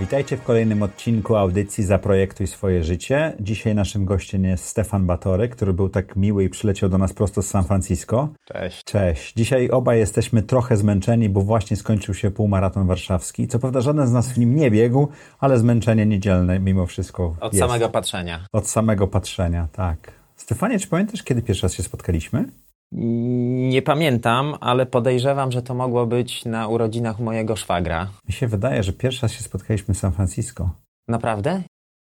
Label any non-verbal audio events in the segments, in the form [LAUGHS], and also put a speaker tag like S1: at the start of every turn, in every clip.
S1: Witajcie w kolejnym odcinku audycji Zaprojektuj swoje życie. Dzisiaj naszym gościem jest Stefan Batory, który był tak miły i przyleciał do nas prosto z San Francisco.
S2: Cześć.
S1: Cześć. Dzisiaj obaj jesteśmy trochę zmęczeni, bo właśnie skończył się półmaraton warszawski. Co prawda żaden z nas w nim nie biegł, ale zmęczenie niedzielne mimo wszystko
S2: Od
S1: jest.
S2: samego patrzenia.
S1: Od samego patrzenia, tak. Stefanie, czy pamiętasz, kiedy pierwszy raz się spotkaliśmy?
S2: Nie pamiętam, ale podejrzewam, że to mogło być na urodzinach mojego szwagra.
S1: Mi się wydaje, że pierwszy raz się spotkaliśmy w San Francisco.
S2: Naprawdę?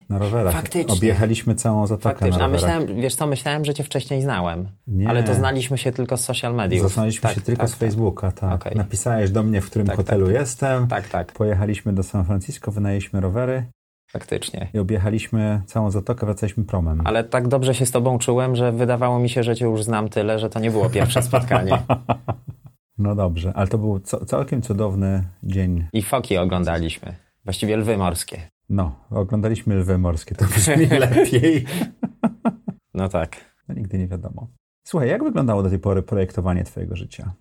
S1: Na rowerach.
S2: Faktycznie.
S1: Objechaliśmy całą zatokę
S2: Faktycznie.
S1: na
S2: A
S1: rowerach.
S2: myślałem, wiesz co, myślałem, że cię wcześniej znałem.
S1: Nie.
S2: Ale to znaliśmy się tylko z social mediów.
S1: Zaznaliśmy
S2: Tak,
S1: się tylko
S2: tak,
S1: z Facebooka, tak.
S2: Okej.
S1: Napisałeś do mnie, w którym
S2: Tak,
S1: hotelu jestem.
S2: Tak, tak,
S1: Pojechaliśmy do San Francisco, wynajęliśmy rowery
S2: faktycznie.
S1: i objechaliśmy całą zatokę, wracaliśmy promem.
S2: Ale tak dobrze się z tobą czułem, że wydawało mi się, że cię już znam tyle, że to nie było pierwsze [LAUGHS] spotkanie.
S1: No dobrze, ale to był całkiem cudowny dzień.
S2: I foki oglądaliśmy. Właściwie lwy morskie.
S1: No, oglądaliśmy lwy morskie, to [LAUGHS] brzmi lepiej.
S2: No tak.
S1: No nigdy nie wiadomo. Słuchaj, jak wyglądało do tej pory projektowanie twojego życia?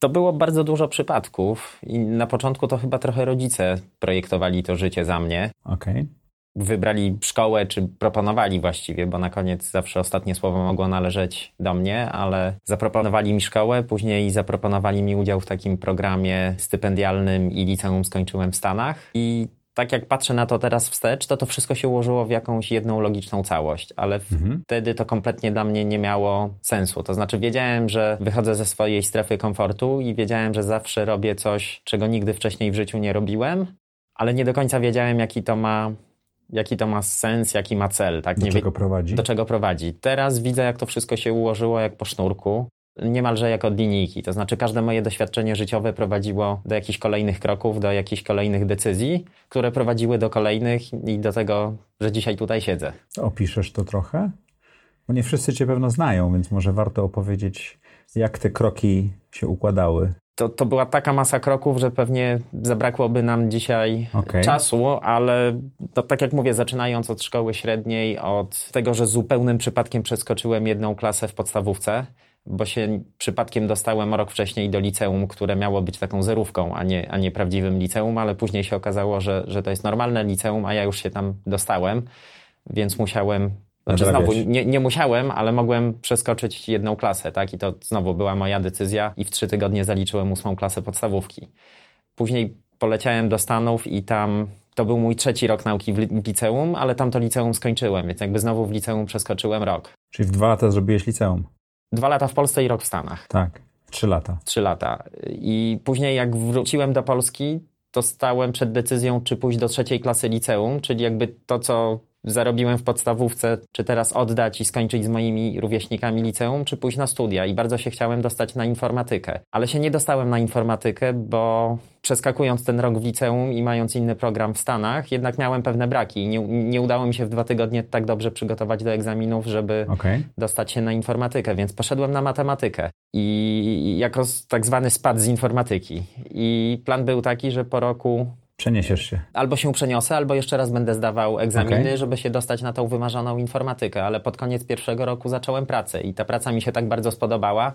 S2: To było bardzo dużo przypadków i na początku to chyba trochę rodzice projektowali to życie za mnie.
S1: Okej.
S2: wybrali szkołę, czy proponowali właściwie, bo na koniec zawsze ostatnie słowo mogło należeć do mnie, ale zaproponowali mi szkołę, później zaproponowali mi udział w takim programie stypendialnym i liceum skończyłem w Stanach i tak jak patrzę na to teraz wstecz, to to wszystko się ułożyło w jakąś jedną logiczną całość, ale
S1: Mhm.
S2: wtedy to kompletnie dla mnie nie miało sensu. To znaczy wiedziałem, że wychodzę ze swojej strefy komfortu i wiedziałem, że zawsze robię coś, czego nigdy wcześniej w życiu nie robiłem, ale nie do końca wiedziałem, jaki to ma, jaki to ma sens, jaki ma cel. Tak?
S1: Do
S2: nie
S1: czego prowadzi?
S2: do czego prowadzi. Teraz widzę, jak to wszystko się ułożyło jak po sznurku. Niemalże jak od linijki. To znaczy, każde moje doświadczenie życiowe prowadziło do jakichś kolejnych kroków, do jakichś kolejnych decyzji, które prowadziły do kolejnych i do tego, że dzisiaj tutaj siedzę.
S1: Opiszesz to trochę? Bo nie wszyscy cię pewno znają, więc może warto opowiedzieć, jak te kroki się układały.
S2: To, to była taka masa kroków, że pewnie zabrakłoby nam dzisiaj
S1: Okej.
S2: czasu, ale to tak jak mówię, zaczynając od szkoły średniej, od tego, że zupełnym przypadkiem przeskoczyłem jedną klasę w podstawówce, bo się przypadkiem dostałem rok wcześniej do liceum, które miało być taką zerówką, a nie, a nie prawdziwym liceum, ale później się okazało, że, że to jest normalne liceum, a ja już się tam dostałem, więc musiałem. Znaczy znowu, nie, nie musiałem, ale mogłem przeskoczyć jedną klasę, tak? I to znowu była moja decyzja i w trzy tygodnie zaliczyłem ósmą klasę podstawówki. Później poleciałem do Stanów i tam to był mój trzeci rok nauki w liceum, ale tam to liceum skończyłem, więc jakby znowu w liceum przeskoczyłem rok.
S1: Czyli w dwa lata zrobiłeś liceum.
S2: Dwa lata w Polsce i rok w Stanach.
S1: Tak, trzy lata.
S2: Trzy lata. I później jak wróciłem do Polski, to stałem przed decyzją, czy pójść do trzeciej klasy liceum, czyli jakby to, co zarobiłem w podstawówce, czy teraz oddać i skończyć z moimi rówieśnikami liceum, czy pójść na studia. I bardzo się chciałem dostać na informatykę. Ale się nie dostałem na informatykę, bo przeskakując ten rok w liceum i mając inny program w Stanach, jednak miałem pewne braki. Nie, nie udało mi się w dwa tygodnie tak dobrze przygotować do egzaminów, żeby
S1: Okej.
S2: dostać się na informatykę, więc poszedłem na matematykę i jako tak zwany spad z informatyki. I plan był taki, że po roku
S1: Przeniesiesz się.
S2: albo się przeniosę, albo jeszcze raz będę zdawał egzaminy,
S1: Okej.
S2: żeby się dostać na tą wymarzoną informatykę, ale pod koniec pierwszego roku zacząłem pracę i ta praca mi się tak bardzo spodobała,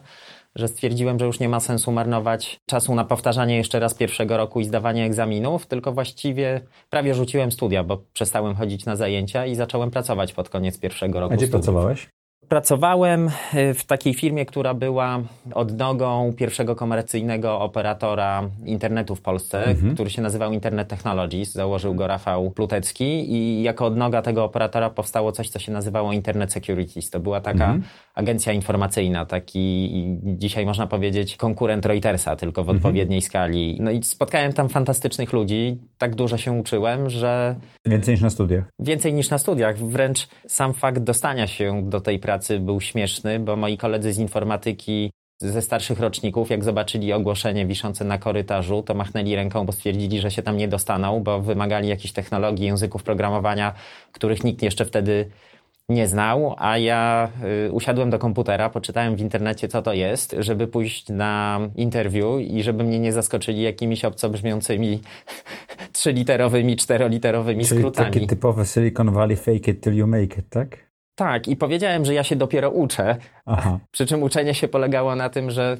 S2: że stwierdziłem, że już nie ma sensu marnować czasu na powtarzanie jeszcze raz pierwszego roku i zdawanie egzaminów, tylko właściwie prawie rzuciłem studia, bo przestałem chodzić na zajęcia i zacząłem pracować pod koniec pierwszego roku
S1: A gdzie
S2: studiów.
S1: pracowałeś?
S2: Pracowałem y, w takiej firmie, która była odnogą pierwszego komercyjnego operatora internetu w Polsce,
S1: Mhm.
S2: który się nazywał Internet Technologies. Założył go Rafał Plutecki i jako odnoga tego operatora powstało coś, co się nazywało Internet Securities. To była taka
S1: Mhm.
S2: agencja informacyjna, taki dzisiaj można powiedzieć konkurent Reutersa, tylko
S1: Mhm.
S2: w odpowiedniej skali. No i spotkałem tam fantastycznych ludzi, tak dużo się uczyłem, że
S1: Więcej niż na studiach.
S2: Więcej niż na studiach. Wręcz sam fakt dostania się do tej pracy był śmieszny, bo moi koledzy z informatyki ze starszych roczników, jak zobaczyli ogłoszenie wiszące na korytarzu, to machnęli ręką, bo stwierdzili, że się tam nie dostaną, bo wymagali jakichś technologii, języków programowania, których nikt jeszcze wtedy nie znał, a ja y, usiadłem do komputera, poczytałem w internecie, co to jest, żeby pójść na interwiu i żeby mnie nie zaskoczyli jakimiś obco brzmiącymi [LAUGHS] trzyliterowymi, czteroliterowymi
S1: Czyli
S2: skrótami.
S1: takie typowe Silicon Valley fake it till you make it, tak?
S2: Tak, i powiedziałem, że ja się dopiero uczę.
S1: Aha.
S2: Przy czym uczenie się polegało na tym, że,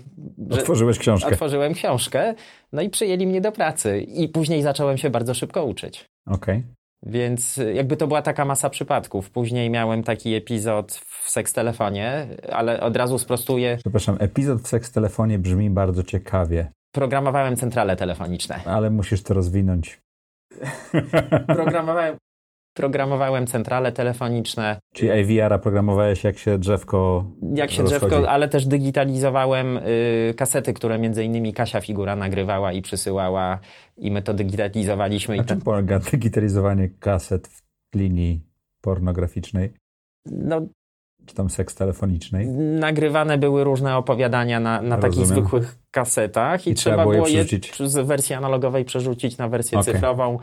S2: że
S1: Otworzyłeś książkę.
S2: otworzyłem książkę, no i przyjęli mnie do pracy. I później zacząłem się bardzo szybko uczyć.
S1: Okej.
S2: Więc y, jakby to była taka masa przypadków. Później miałem taki epizod w sekstelefonie, ale od razu sprostuję.
S1: Przepraszam, epizod w seks telefonie brzmi bardzo ciekawie,
S2: Programowałem centrale telefoniczne.
S1: ale musisz to rozwinąć.
S2: Programowałem, programowałem centrale telefoniczne,
S1: Czyli AVR-a programowałeś, jak się drzewko
S2: jak się
S1: rozchodzi.
S2: drzewko, ale też digitalizowałem y, kasety, które między innymi Kasia Figura nagrywała i przysyłała i my to digitalizowaliśmy. I
S1: Na
S2: to,
S1: czym polega digitalizowanie kaset w linii pornograficznej,
S2: no,
S1: czy tam seks telefonicznej?
S2: nagrywane były różne opowiadania na, na takich zwykłych kasetach i,
S1: I trzeba było je
S2: je wersji analogowej przerzucić na wersję
S1: Okej.
S2: cyfrową,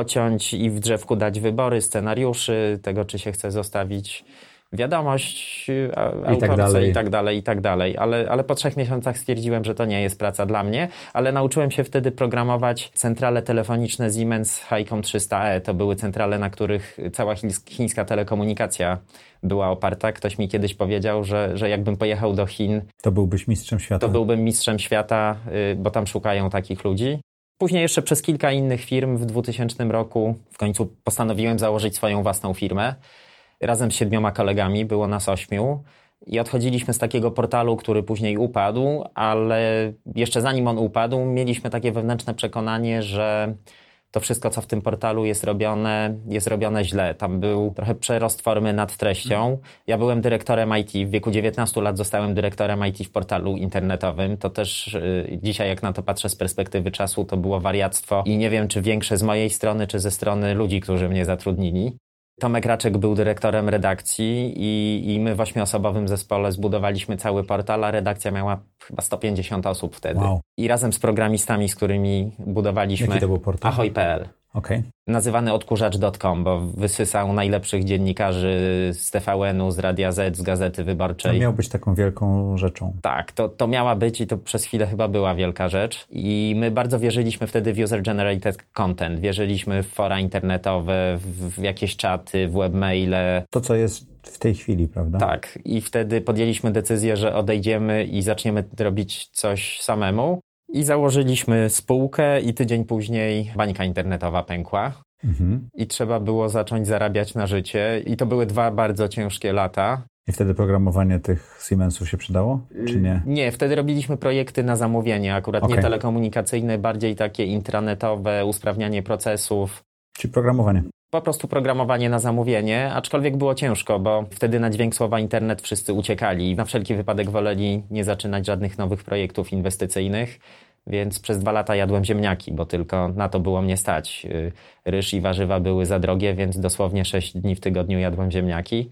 S2: pociąć i w drzewku dać wybory, scenariuszy, tego czy się chce zostawić wiadomość y, a- autorce
S1: dalej.
S2: i tak dalej, i tak dalej. Ale, ale po trzech miesiącach stwierdziłem, że to nie jest praca dla mnie, ale nauczyłem się wtedy programować centrale telefoniczne Siemens Highcom 300e. To były centrale, na których cała chińs- chińska telekomunikacja była oparta. Ktoś mi kiedyś powiedział, że, że jakbym pojechał do Chin,
S1: To byłbyś mistrzem świata.
S2: to byłbym mistrzem świata, y, bo tam szukają takich ludzi. Później jeszcze przez kilka innych firm w 2000 roku w końcu postanowiłem założyć swoją własną firmę. Razem z siedmioma kolegami, było nas ośmiu. I odchodziliśmy z takiego portalu, który później upadł, ale jeszcze zanim on upadł, mieliśmy takie wewnętrzne przekonanie, że to wszystko, co w tym portalu jest robione, jest robione źle. Tam był trochę przerost formy nad treścią. Ja byłem dyrektorem IT. W wieku 19 lat zostałem dyrektorem IT w portalu internetowym. To też y, dzisiaj, jak na to patrzę z perspektywy czasu, to było wariactwo. I nie wiem, czy większe z mojej strony, czy ze strony ludzi, którzy mnie zatrudnili. Tomek Raczek był dyrektorem redakcji i, i my w ośmioosobowym zespole zbudowaliśmy cały portal, a redakcja miała chyba 150 osób wtedy.
S1: Wow.
S2: I razem z programistami, z którymi budowaliśmy
S1: Jaki to był portal?
S2: Ahoj.pl
S1: Okej.
S2: nazywany odkurzacz.com, bo wysysał najlepszych dziennikarzy z TVN-u, z Radia Z, z Gazety
S1: To
S2: Wyborczej.
S1: miał być taką wielką rzeczą.
S2: Tak, to, to miała być i to przez chwilę chyba była wielka rzecz. I my bardzo wierzyliśmy wtedy w user-generated content. Wierzyliśmy w fora internetowe, w, w jakieś czaty, w webmaile.
S1: To, co jest w tej chwili, prawda?
S2: Tak, i wtedy podjęliśmy decyzję, że odejdziemy i zaczniemy robić coś samemu. I założyliśmy spółkę i tydzień później bańka internetowa pękła.
S1: Mhm.
S2: i trzeba było zacząć zarabiać na życie. I to były dwa bardzo ciężkie lata.
S1: I wtedy programowanie tych Siemensów się przydało, czy nie?
S2: Nie, wtedy robiliśmy projekty na zamówienie, akurat nie
S1: Okej.
S2: telekomunikacyjne, bardziej takie intranetowe, usprawnianie procesów.
S1: Czy programowanie?
S2: Po prostu programowanie na zamówienie, aczkolwiek było ciężko, bo wtedy na dźwięk słowa internet wszyscy uciekali. Na wszelki wypadek woleli nie zaczynać żadnych nowych projektów inwestycyjnych, więc przez dwa lata jadłem ziemniaki, bo tylko na to było mnie stać. Y, Ryż i warzywa były za drogie, więc dosłownie sześć dni w tygodniu jadłem ziemniaki.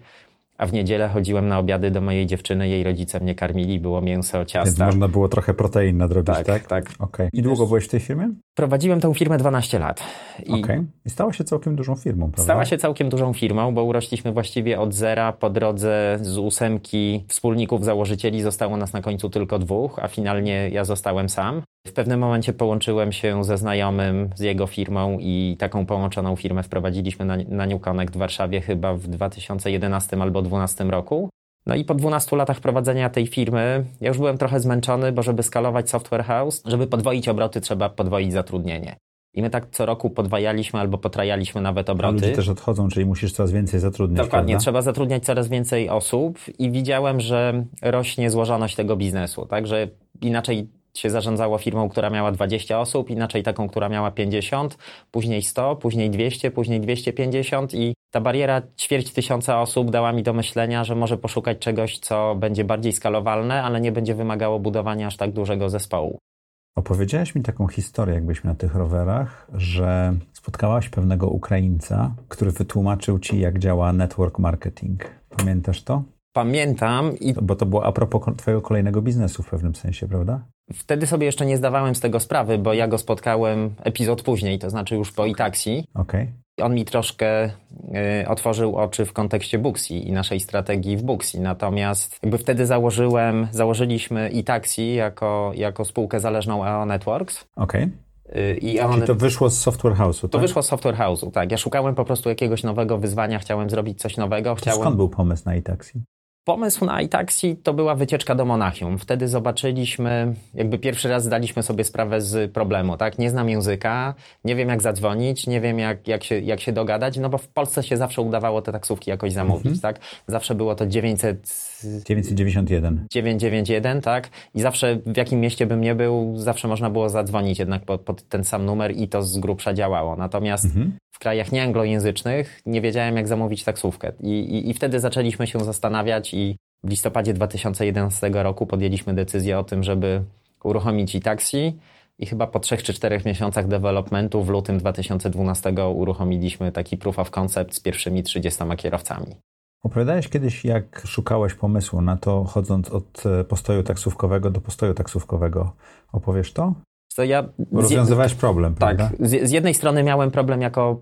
S2: A w niedzielę chodziłem na obiady do mojej dziewczyny, jej rodzice mnie karmili, było mięso,
S1: Więc
S2: ciasta.
S1: można było trochę protein nadrobić, tak?
S2: Tak, tak.
S1: Okej. I długo byłeś w tej firmie?
S2: Prowadziłem tą firmę 12 lat. I
S1: Okej. I stała się całkiem dużą firmą, prawda?
S2: Stała się całkiem dużą firmą, bo urośliśmy właściwie od zera. Po drodze z ósemki wspólników, założycieli zostało nas na końcu tylko dwóch, a finalnie ja zostałem sam. W pewnym momencie połączyłem się ze znajomym, z jego firmą i taką połączoną firmę wprowadziliśmy na, na New Connect w Warszawie chyba w 2011 albo 2012 roku. No i po 12 latach prowadzenia tej firmy, ja już byłem trochę zmęczony, bo żeby skalować software house, żeby podwoić obroty, trzeba podwoić zatrudnienie. I my tak co roku podwajaliśmy albo potrajaliśmy nawet
S1: A
S2: obroty.
S1: ludzie też odchodzą, czyli musisz coraz więcej zatrudniać,
S2: Dokładnie,
S1: prawda?
S2: trzeba zatrudniać coraz więcej osób i widziałem, że rośnie złożoność tego biznesu, tak, że inaczej się zarządzało firmą, która miała 20 osób, inaczej taką, która miała 50, później 100, później 200, później 250 i ta bariera ćwierć tysiąca osób dała mi do myślenia, że może poszukać czegoś, co będzie bardziej skalowalne, ale nie będzie wymagało budowania aż tak dużego zespołu.
S1: Opowiedziałeś mi taką historię, jak byliśmy na tych rowerach, że spotkałaś pewnego Ukraińca, który wytłumaczył ci, jak działa network marketing. Pamiętasz to?
S2: Pamiętam i
S1: Bo to było a propos twojego kolejnego biznesu w pewnym sensie, prawda?
S2: wtedy sobie jeszcze nie zdawałem z tego sprawy, bo ja go spotkałem epizod później, to znaczy już po e-taxi.
S1: Okej.
S2: On mi troszkę y, otworzył oczy w kontekście Booksy i naszej strategii w Booksy. Natomiast jakby wtedy założyłem, założyliśmy e-taxi jako, jako spółkę zależną EO Networks.
S1: Okej.
S2: Y, I EO
S1: Czyli to wyszło z Software House'u,
S2: To
S1: tak?
S2: wyszło z Software House'u, tak. Ja szukałem po prostu jakiegoś nowego wyzwania, chciałem zrobić coś nowego.
S1: To
S2: Chciałem...
S1: skąd był pomysł na e-taxi?
S2: Pomysł na iTaxi to była wycieczka do Monachium. Wtedy zobaczyliśmy, jakby pierwszy raz zdaliśmy sobie sprawę z problemu, tak? Nie znam języka, nie wiem jak zadzwonić, nie wiem jak, jak, się, jak się dogadać, no bo w Polsce się zawsze udawało te taksówki jakoś zamówić, tak? Zawsze było to 900
S1: 991.
S2: 991, tak? I zawsze w jakim mieście bym nie był, zawsze można było zadzwonić jednak pod, pod ten sam numer i to z grubsza działało. Natomiast w krajach nieanglojęzycznych nie wiedziałem, jak zamówić taksówkę. I, i, I wtedy zaczęliśmy się zastanawiać i w listopadzie 2011 roku podjęliśmy decyzję o tym, żeby uruchomić e-taxi. I chyba po trzech czy czterech miesiącach developmentu w lutym 2012 uruchomiliśmy taki proof of concept z pierwszymi 30 kierowcami.
S1: Opowiadałeś kiedyś, jak szukałeś pomysłu na to, chodząc od e, postoju taksówkowego do postoju taksówkowego. Opowiesz to?
S2: To ja
S1: rozwiązywałeś problem,
S2: Tak.
S1: prawda?
S2: Z, z jednej strony miałem problem jako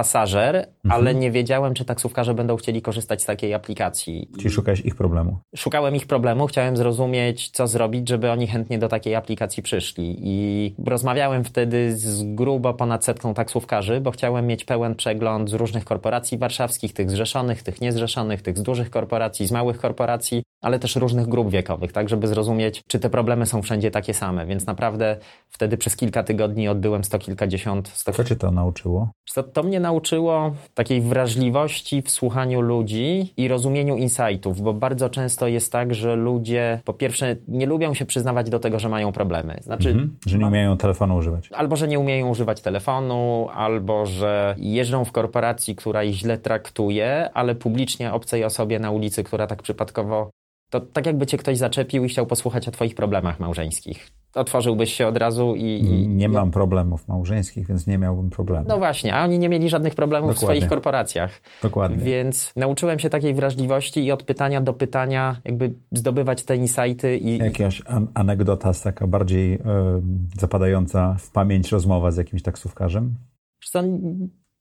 S2: pasażer,
S1: Mhm.
S2: ale nie wiedziałem, czy taksówkarze będą chcieli korzystać z takiej aplikacji.
S1: Czyli szukałeś ich problemu.
S2: Szukałem ich problemu, chciałem zrozumieć, co zrobić, żeby oni chętnie do takiej aplikacji przyszli. I rozmawiałem wtedy z grubo ponad setką taksówkarzy, bo chciałem mieć pełen przegląd z różnych korporacji warszawskich, tych zrzeszonych, tych niezrzeszonych, tych z dużych korporacji, z małych korporacji, ale też różnych grup wiekowych, tak, żeby zrozumieć, czy te problemy są wszędzie takie same. Więc naprawdę wtedy przez kilka tygodni odbyłem sto kilkadziesiąt, sto
S1: Co cię to nauczyło?
S2: to, to mnie nauczyło takiej wrażliwości w słuchaniu ludzi i rozumieniu insightów, bo bardzo często jest tak, że ludzie po pierwsze nie lubią się przyznawać do tego, że mają problemy. Znaczy,
S1: Mhm. Że nie umieją telefonu używać.
S2: albo że nie umieją używać telefonu, albo że jeżdżą w korporacji, która ich źle traktuje, ale publicznie obcej osobie na ulicy, która tak przypadkowo. To tak jakby cię ktoś zaczepił i chciał posłuchać o twoich problemach małżeńskich. Otworzyłbyś się od razu i. i
S1: Nie mam problemów małżeńskich, więc nie miałbym problemu.
S2: no właśnie, a oni nie mieli żadnych problemów w
S1: Dokładnie.
S2: swoich korporacjach.
S1: Dokładnie.
S2: Więc nauczyłem się takiej wrażliwości i od pytania do pytania jakby zdobywać te insighty i
S1: Jakaś an- anegdota z taka bardziej e, zapadająca w pamięć rozmowa z jakimś taksówkarzem?
S2: Co,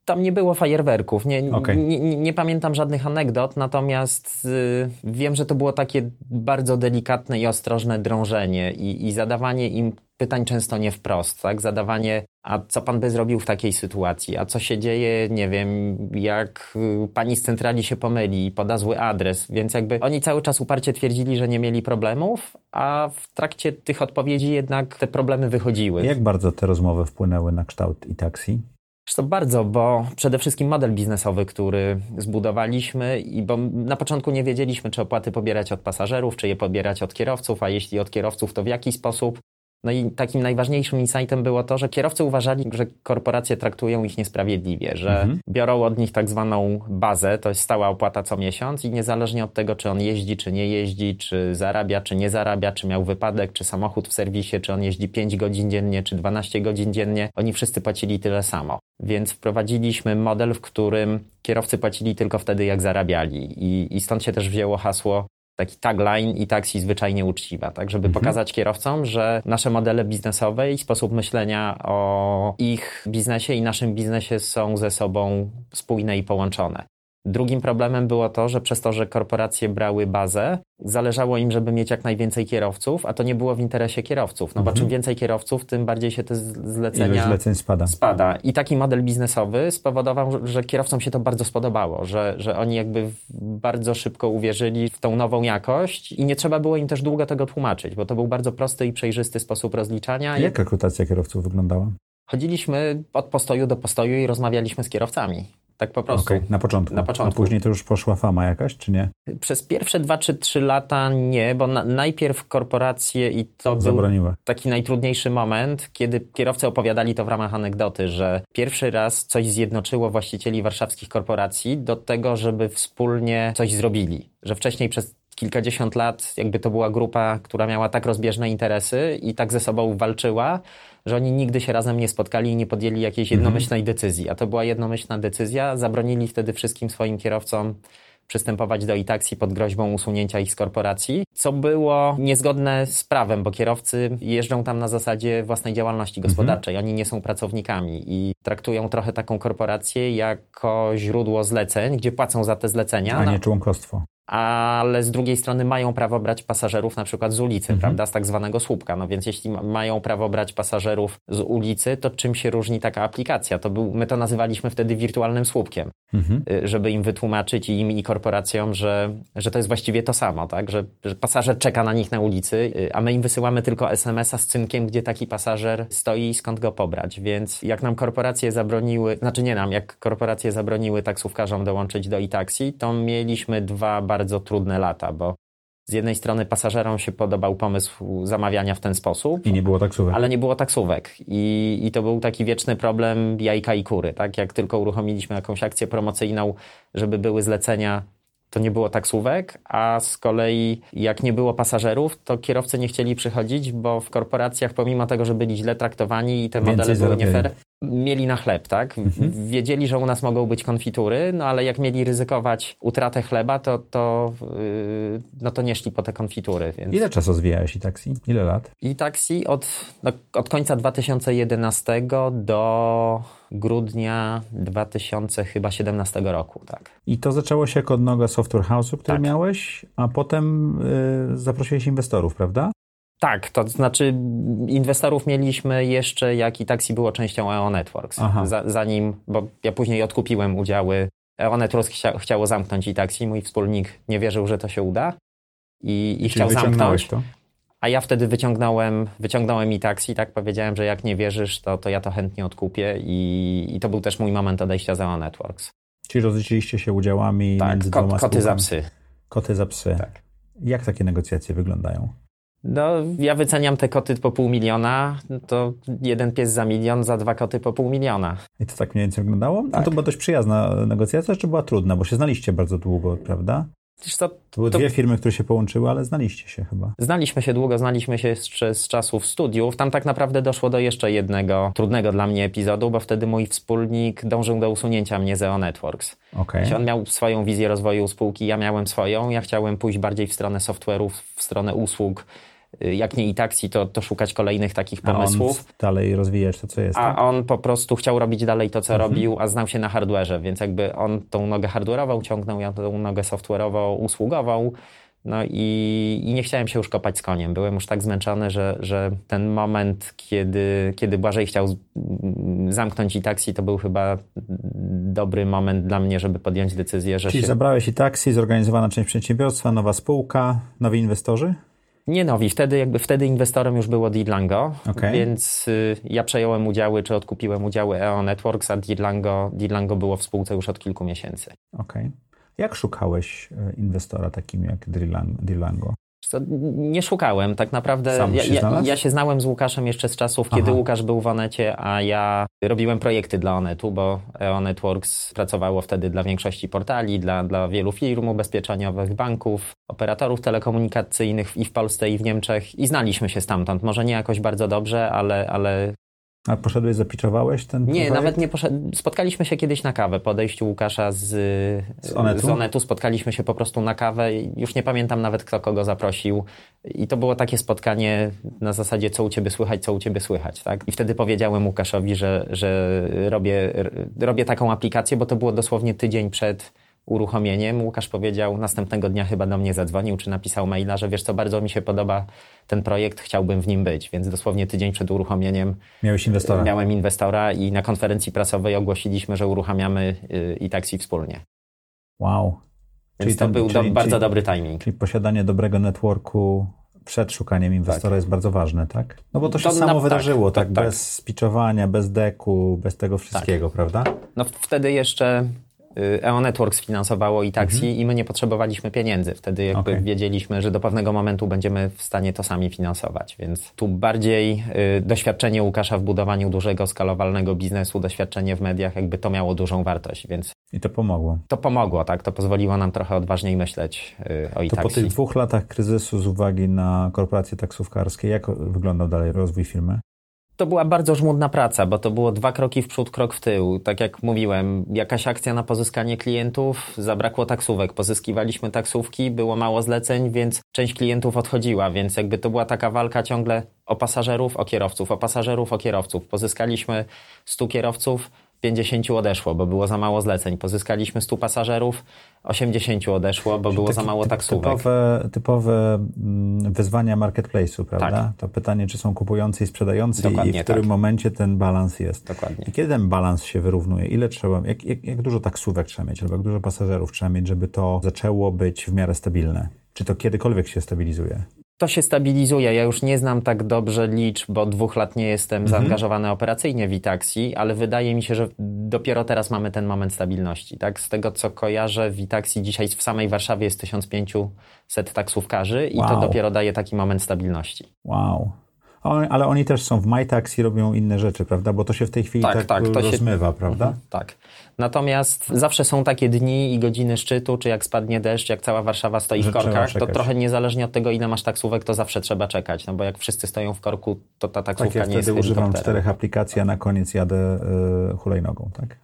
S2: tam nie było fajerwerków. Nie,
S1: Okej.
S2: nie, nie, nie pamiętam żadnych anegdot, natomiast y, wiem, że to było takie bardzo delikatne i ostrożne drążenie i, i zadawanie im pytań często nie wprost, tak? Zadawanie, a co pan by zrobił w takiej sytuacji? A co się dzieje, nie wiem, jak y, pani z centrali się pomyli i poda zły adres? Więc jakby oni cały czas uparcie twierdzili, że nie mieli problemów, a w trakcie tych odpowiedzi jednak te problemy wychodziły.
S1: Jak bardzo te rozmowy wpłynęły na kształt i taksi?
S2: Co, bardzo, bo przede wszystkim model biznesowy, który zbudowaliśmy i bo na początku nie wiedzieliśmy, czy opłaty pobierać od pasażerów, czy je pobierać od kierowców, a jeśli od kierowców, to w jaki sposób. No i takim najważniejszym insightem było to, że kierowcy uważali, że korporacje traktują ich niesprawiedliwie, że biorą od nich tak zwaną bazę, to jest stała opłata co miesiąc i niezależnie od tego, czy on jeździ, czy nie jeździ, czy zarabia, czy nie zarabia, czy miał wypadek, czy samochód w serwisie, czy on jeździ 5 godzin dziennie, czy 12 godzin dziennie, oni wszyscy płacili tyle samo. Więc wprowadziliśmy model, w którym kierowcy płacili tylko wtedy, jak zarabiali. I, i stąd się też wzięło hasło taki tagline i taksi zwyczajnie uczciwa, tak, żeby pokazać kierowcom, że nasze modele biznesowe i sposób myślenia o ich biznesie i naszym biznesie są ze sobą spójne i połączone. Drugim problemem było to, że przez to, że korporacje brały bazę, zależało im, żeby mieć jak najwięcej kierowców, a to nie było w interesie kierowców. No bo czym więcej kierowców, tym bardziej się te
S1: Ilość
S2: zlecenia
S1: zleceń spada.
S2: spada. I taki model biznesowy spowodował, że- kierowcom się to bardzo spodobało, że, że oni jakby bardzo szybko uwierzyli w tą nową jakość i nie trzeba było im też długo tego tłumaczyć, bo to był bardzo prosty i przejrzysty sposób rozliczania. I
S1: Jak rekrutacja kierowców wyglądała?
S2: Chodziliśmy od postoju do postoju i rozmawialiśmy z kierowcami. Tak po prostu.
S1: Okej, na początku.
S2: Na początku.
S1: A później to już poszła fama jakaś, czy nie?
S2: Przez pierwsze dwa czy trzy lata nie, bo na, najpierw korporacje i to był
S1: Zabroniła.
S2: taki najtrudniejszy moment, kiedy kierowcy opowiadali to w ramach anegdoty, że pierwszy raz coś zjednoczyło właścicieli warszawskich korporacji do tego, żeby wspólnie coś zrobili. Że wcześniej przez kilkadziesiąt lat jakby to była grupa, która miała tak rozbieżne interesy i tak ze sobą walczyła, że oni nigdy się razem nie spotkali i nie podjęli jakiejś jednomyślnej decyzji. A to była jednomyślna decyzja. Zabronili wtedy wszystkim swoim kierowcom przystępować do e-taxi pod groźbą usunięcia ich z korporacji, co było niezgodne z prawem, bo kierowcy jeżdżą tam na zasadzie własnej działalności mhm. gospodarczej. Mhm. Oni nie są pracownikami i traktują trochę taką korporację jako źródło zleceń, gdzie płacą za te zlecenia.
S1: A nie członkostwo
S2: ale z drugiej strony mają prawo brać pasażerów na przykład z ulicy, mhm. prawda, z tak zwanego słupka. No więc jeśli mają prawo brać pasażerów z ulicy, to czym się różni taka aplikacja? To był, my to nazywaliśmy wtedy wirtualnym słupkiem, mhm. Y, żeby im wytłumaczyć i im i korporacjom, że, że to jest właściwie to samo, tak, że, że pasażer czeka na nich na ulicy, y, a my im wysyłamy tylko SMS-a z cynkiem, gdzie taki pasażer stoi i skąd go pobrać. Więc jak nam korporacje zabroniły, znaczy nie nam, jak korporacje zabroniły taksówkarzom dołączyć do e-taxi, to mieliśmy dwa bardzo trudne lata, bo z jednej strony pasażerom się podobał pomysł zamawiania w ten sposób.
S1: I nie było taksówek.
S2: Ale nie było taksówek. I, I to był taki wieczny problem jajka i kury. Tak? Jak tylko uruchomiliśmy jakąś akcję promocyjną, żeby były zlecenia to nie było taksówek, a z kolei jak nie było pasażerów, to kierowcy nie chcieli przychodzić, bo w korporacjach pomimo tego, że byli źle traktowani i te Więcej modele były nie fair, mieli na chleb, tak? Mhm. Wiedzieli, że u nas mogą być konfitury, no ale jak mieli ryzykować utratę chleba, to, to, yy, no to nie szli po te konfitury. Więc...
S1: Ile czasu zwijałeś i taksi? Ile lat?
S2: I taksi od, no, od końca 2011 do grudnia 2017 roku, tak.
S1: I to zaczęło się jako odnoga Software House'u, który tak. miałeś, a potem yy, zaprosiłeś inwestorów, prawda?
S2: Tak, to znaczy inwestorów mieliśmy jeszcze, jak i taksi było częścią EO Networks. Za, zanim, bo ja później odkupiłem udziały. EO Networks chcia, chciało zamknąć i taksi, mój wspólnik nie wierzył, że to się uda i, i chciał zamknąć. To? A ja wtedy wyciągnąłem, wyciągnąłem i taksi, tak powiedziałem, że jak nie wierzysz, to, to ja to chętnie odkupię i, i to był też mój moment odejścia z EO Networks.
S1: Czyli rozliczyliście się udziałami tak, między kot, dwoma
S2: koty za psy.
S1: Koty za psy. Tak. Jak takie negocjacje wyglądają?
S2: No, ja wyceniam te koty po pół miliona, to jeden pies za milion, za dwa koty po pół miliona.
S1: I to tak mniej więcej wyglądało? Tak. No to była dość przyjazna negocjacja, czy była trudna? Bo się znaliście bardzo długo, prawda? Co, to były to... dwie firmy, które się połączyły, ale znaliście się chyba.
S2: Znaliśmy się długo, znaliśmy się jeszcze z czasów studiów. Tam tak naprawdę doszło do jeszcze jednego trudnego dla mnie epizodu, bo wtedy mój wspólnik dążył do usunięcia mnie z EO Networks. Okay. On miał swoją wizję rozwoju spółki, ja miałem swoją. Ja chciałem pójść bardziej w stronę software'ów, w stronę usług jak nie i taksi, to, to szukać kolejnych takich pomysłów.
S1: Dalej rozwijać to, co jest.
S2: A tak? on po prostu chciał robić dalej to, co mhm. robił, a znał się na hardwareze, więc jakby on tą nogę hardware'ową ciągnął, ja tą nogę software'ową, usługową. No i, i, nie chciałem się już kopać z koniem. Byłem już tak zmęczony, że, że ten moment, kiedy, kiedy Błażej chciał zamknąć i taksi, to był chyba dobry moment dla mnie, żeby podjąć decyzję, że
S1: Czyli
S2: się...
S1: zabrałeś i taksi, zorganizowana część przedsiębiorstwa, nowa spółka, nowi inwestorzy?
S2: Nie nowi, wtedy jakby wtedy inwestorem już było Dirlango, okay. więc y, ja przejąłem udziały, czy odkupiłem udziały EO Networks, a Dirlango, Dirlango było w spółce już od kilku miesięcy.
S1: Okej. Okay. Jak szukałeś e, inwestora takim jak Dirlango?
S2: Nie szukałem, tak naprawdę.
S1: Sam
S2: ja,
S1: się
S2: ja, ja, się znałem z Łukaszem jeszcze z czasów, kiedy Aha. Łukasz był w Onecie, a ja robiłem projekty dla Onetu, bo EO Networks pracowało wtedy dla większości portali, dla, dla wielu firm ubezpieczeniowych, banków, operatorów telekomunikacyjnych i w Polsce, i w Niemczech i znaliśmy się stamtąd. Może nie jakoś bardzo dobrze, ale, ale
S1: a poszedłeś, zapiczowałeś ten
S2: Nie,
S1: projekt?
S2: nawet nie poszedłem. Spotkaliśmy się kiedyś na kawę po odejściu Łukasza z, z, Onetu? z Onetu. Spotkaliśmy się po prostu na kawę. Już nie pamiętam nawet, kto kogo zaprosił. I to było takie spotkanie na zasadzie, co u ciebie słychać, co u ciebie słychać. Tak? I wtedy powiedziałem Łukaszowi, że, że robię, robię taką aplikację, bo to było dosłownie tydzień przed uruchomieniem. Łukasz powiedział, następnego dnia chyba do mnie zadzwonił, czy napisał maila, że wiesz co, bardzo mi się podoba ten projekt, chciałbym w nim być. Więc dosłownie tydzień przed uruchomieniem
S1: Miałeś inwestora.
S2: miałem inwestora i na konferencji prasowej ogłosiliśmy, że uruchamiamy y, i taksi wspólnie.
S1: Wow.
S2: Więc czyli to ten, był czyli, do, bardzo czyli, dobry timing.
S1: Czyli posiadanie dobrego networku przed szukaniem inwestora tak. jest bardzo ważne, tak? No bo to się to samo na, wydarzyło, tak, tak, tak, bez spiczowania, bez deku, bez tego wszystkiego, tak. prawda?
S2: No wtedy jeszcze EO Networks finansowało i taksi mhm. i my nie potrzebowaliśmy pieniędzy. Wtedy jakby okay. wiedzieliśmy, że do pewnego momentu będziemy w stanie to sami finansować. Więc tu bardziej y, doświadczenie Łukasza w budowaniu dużego, skalowalnego biznesu, doświadczenie w mediach, jakby to miało dużą wartość, więc...
S1: I to pomogło.
S2: To pomogło, tak. To pozwoliło nam trochę odważniej myśleć y, o i
S1: To po tych dwóch latach kryzysu z uwagi na korporacje taksówkarskie, jak wyglądał dalej rozwój firmy?
S2: To była bardzo żmudna praca, bo to było dwa kroki w przód, krok w tył. Tak jak mówiłem, jakaś akcja na pozyskanie klientów, zabrakło taksówek, pozyskiwaliśmy taksówki, było mało zleceń, więc część klientów odchodziła, więc jakby to była taka walka ciągle o pasażerów, o kierowców, o pasażerów, o kierowców. Pozyskaliśmy 100 kierowców, 50 odeszło, bo było za mało zleceń. Pozyskaliśmy 100 pasażerów, 80 odeszło, bo było za mało taksówek.
S1: Typowe, typowe mm, wyzwania marketplace'u, prawda? Tak. To pytanie, czy są kupujący i sprzedający Dokładnie, i w którym tak. momencie ten balans jest.
S2: Dokładnie.
S1: I kiedy ten balans się wyrównuje? Ile trzeba, jak, jak, jak dużo taksówek trzeba mieć, albo jak dużo pasażerów trzeba mieć, żeby to zaczęło być w miarę stabilne? Czy to kiedykolwiek się stabilizuje?
S2: To się stabilizuje. Ja już nie znam tak dobrze liczb, bo dwóch lat nie jestem mhm. zaangażowany operacyjnie w Itaxi, ale wydaje mi się, że dopiero teraz mamy ten moment stabilności. Tak? Z tego co kojarzę, w Itaxi dzisiaj w samej Warszawie jest 1500 taksówkarzy i wow. to dopiero daje taki moment stabilności.
S1: Wow ale oni też są w MyTaxi, robią inne rzeczy, prawda? Bo to się w tej chwili tak, tak, tak to rozmywa, się... prawda? Mhm,
S2: tak. Natomiast zawsze są takie dni i godziny szczytu, czy jak spadnie deszcz, jak cała Warszawa stoi Że w korkach, to trochę niezależnie od tego, ile masz taksówek, to zawsze trzeba czekać, no bo jak wszyscy stoją w korku, to ta taksówka tak, ja nie jest
S1: wtedy używam czterech aplikacji, a na koniec jadę y, hulajnogą, tak? [LAUGHS]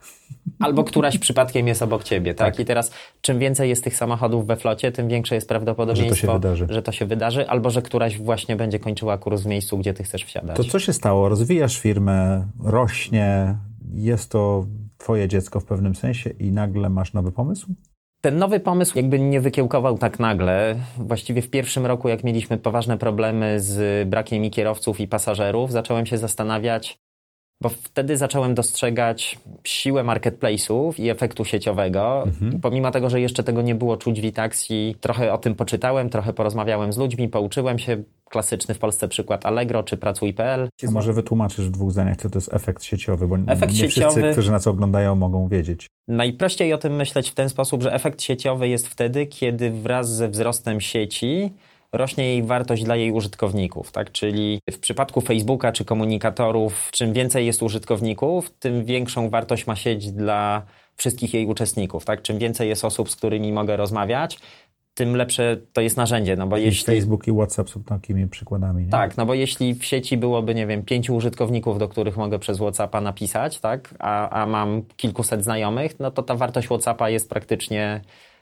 S2: Albo któraś przypadkiem jest obok ciebie, tak? tak? I teraz czym więcej jest tych samochodów we flocie, tym większe jest prawdopodobieństwo, że to się wydarzy, że to się wydarzy albo że któraś właśnie będzie kończyła kurs w miejscu, gdzie ty chcesz wsiadać.
S1: To co się stało? Rozwijasz firmę, rośnie, jest to twoje dziecko w pewnym sensie i nagle masz nowy pomysł?
S2: Ten nowy pomysł jakby nie wykiełkował tak nagle. Właściwie w pierwszym roku, jak mieliśmy poważne problemy z brakiem i kierowców i pasażerów, zacząłem się zastanawiać, bo wtedy zacząłem dostrzegać siłę marketplace'ów i efektu sieciowego. Mhm. Pomimo tego, że jeszcze tego nie było czuć w Itaxi, trochę o tym poczytałem, trochę porozmawiałem z ludźmi, pouczyłem się. Klasyczny w Polsce przykład Allegro czy Pracuj.pl.
S1: A może wytłumaczysz w dwóch zdaniach, co to jest efekt sieciowy, bo efekt nie sieciowy, wszyscy, którzy nas oglądają, mogą wiedzieć.
S2: Najprościej o tym myśleć w ten sposób, że efekt sieciowy jest wtedy, kiedy wraz ze wzrostem sieci rośnie jej wartość dla jej użytkowników, tak? Czyli w przypadku Facebooka czy komunikatorów, czym więcej jest użytkowników, tym większą wartość ma sieć dla wszystkich jej uczestników, tak? Czym więcej jest osób, z którymi mogę rozmawiać, tym lepsze to jest narzędzie, no bo I jeśli...
S1: Facebook i WhatsApp są takimi przykładami, nie?
S2: Tak, no bo jeśli w sieci byłoby, nie wiem, pięciu użytkowników, do których mogę przez WhatsAppa napisać, tak, a, a mam kilkuset znajomych, no to ta wartość WhatsAppa jest praktycznie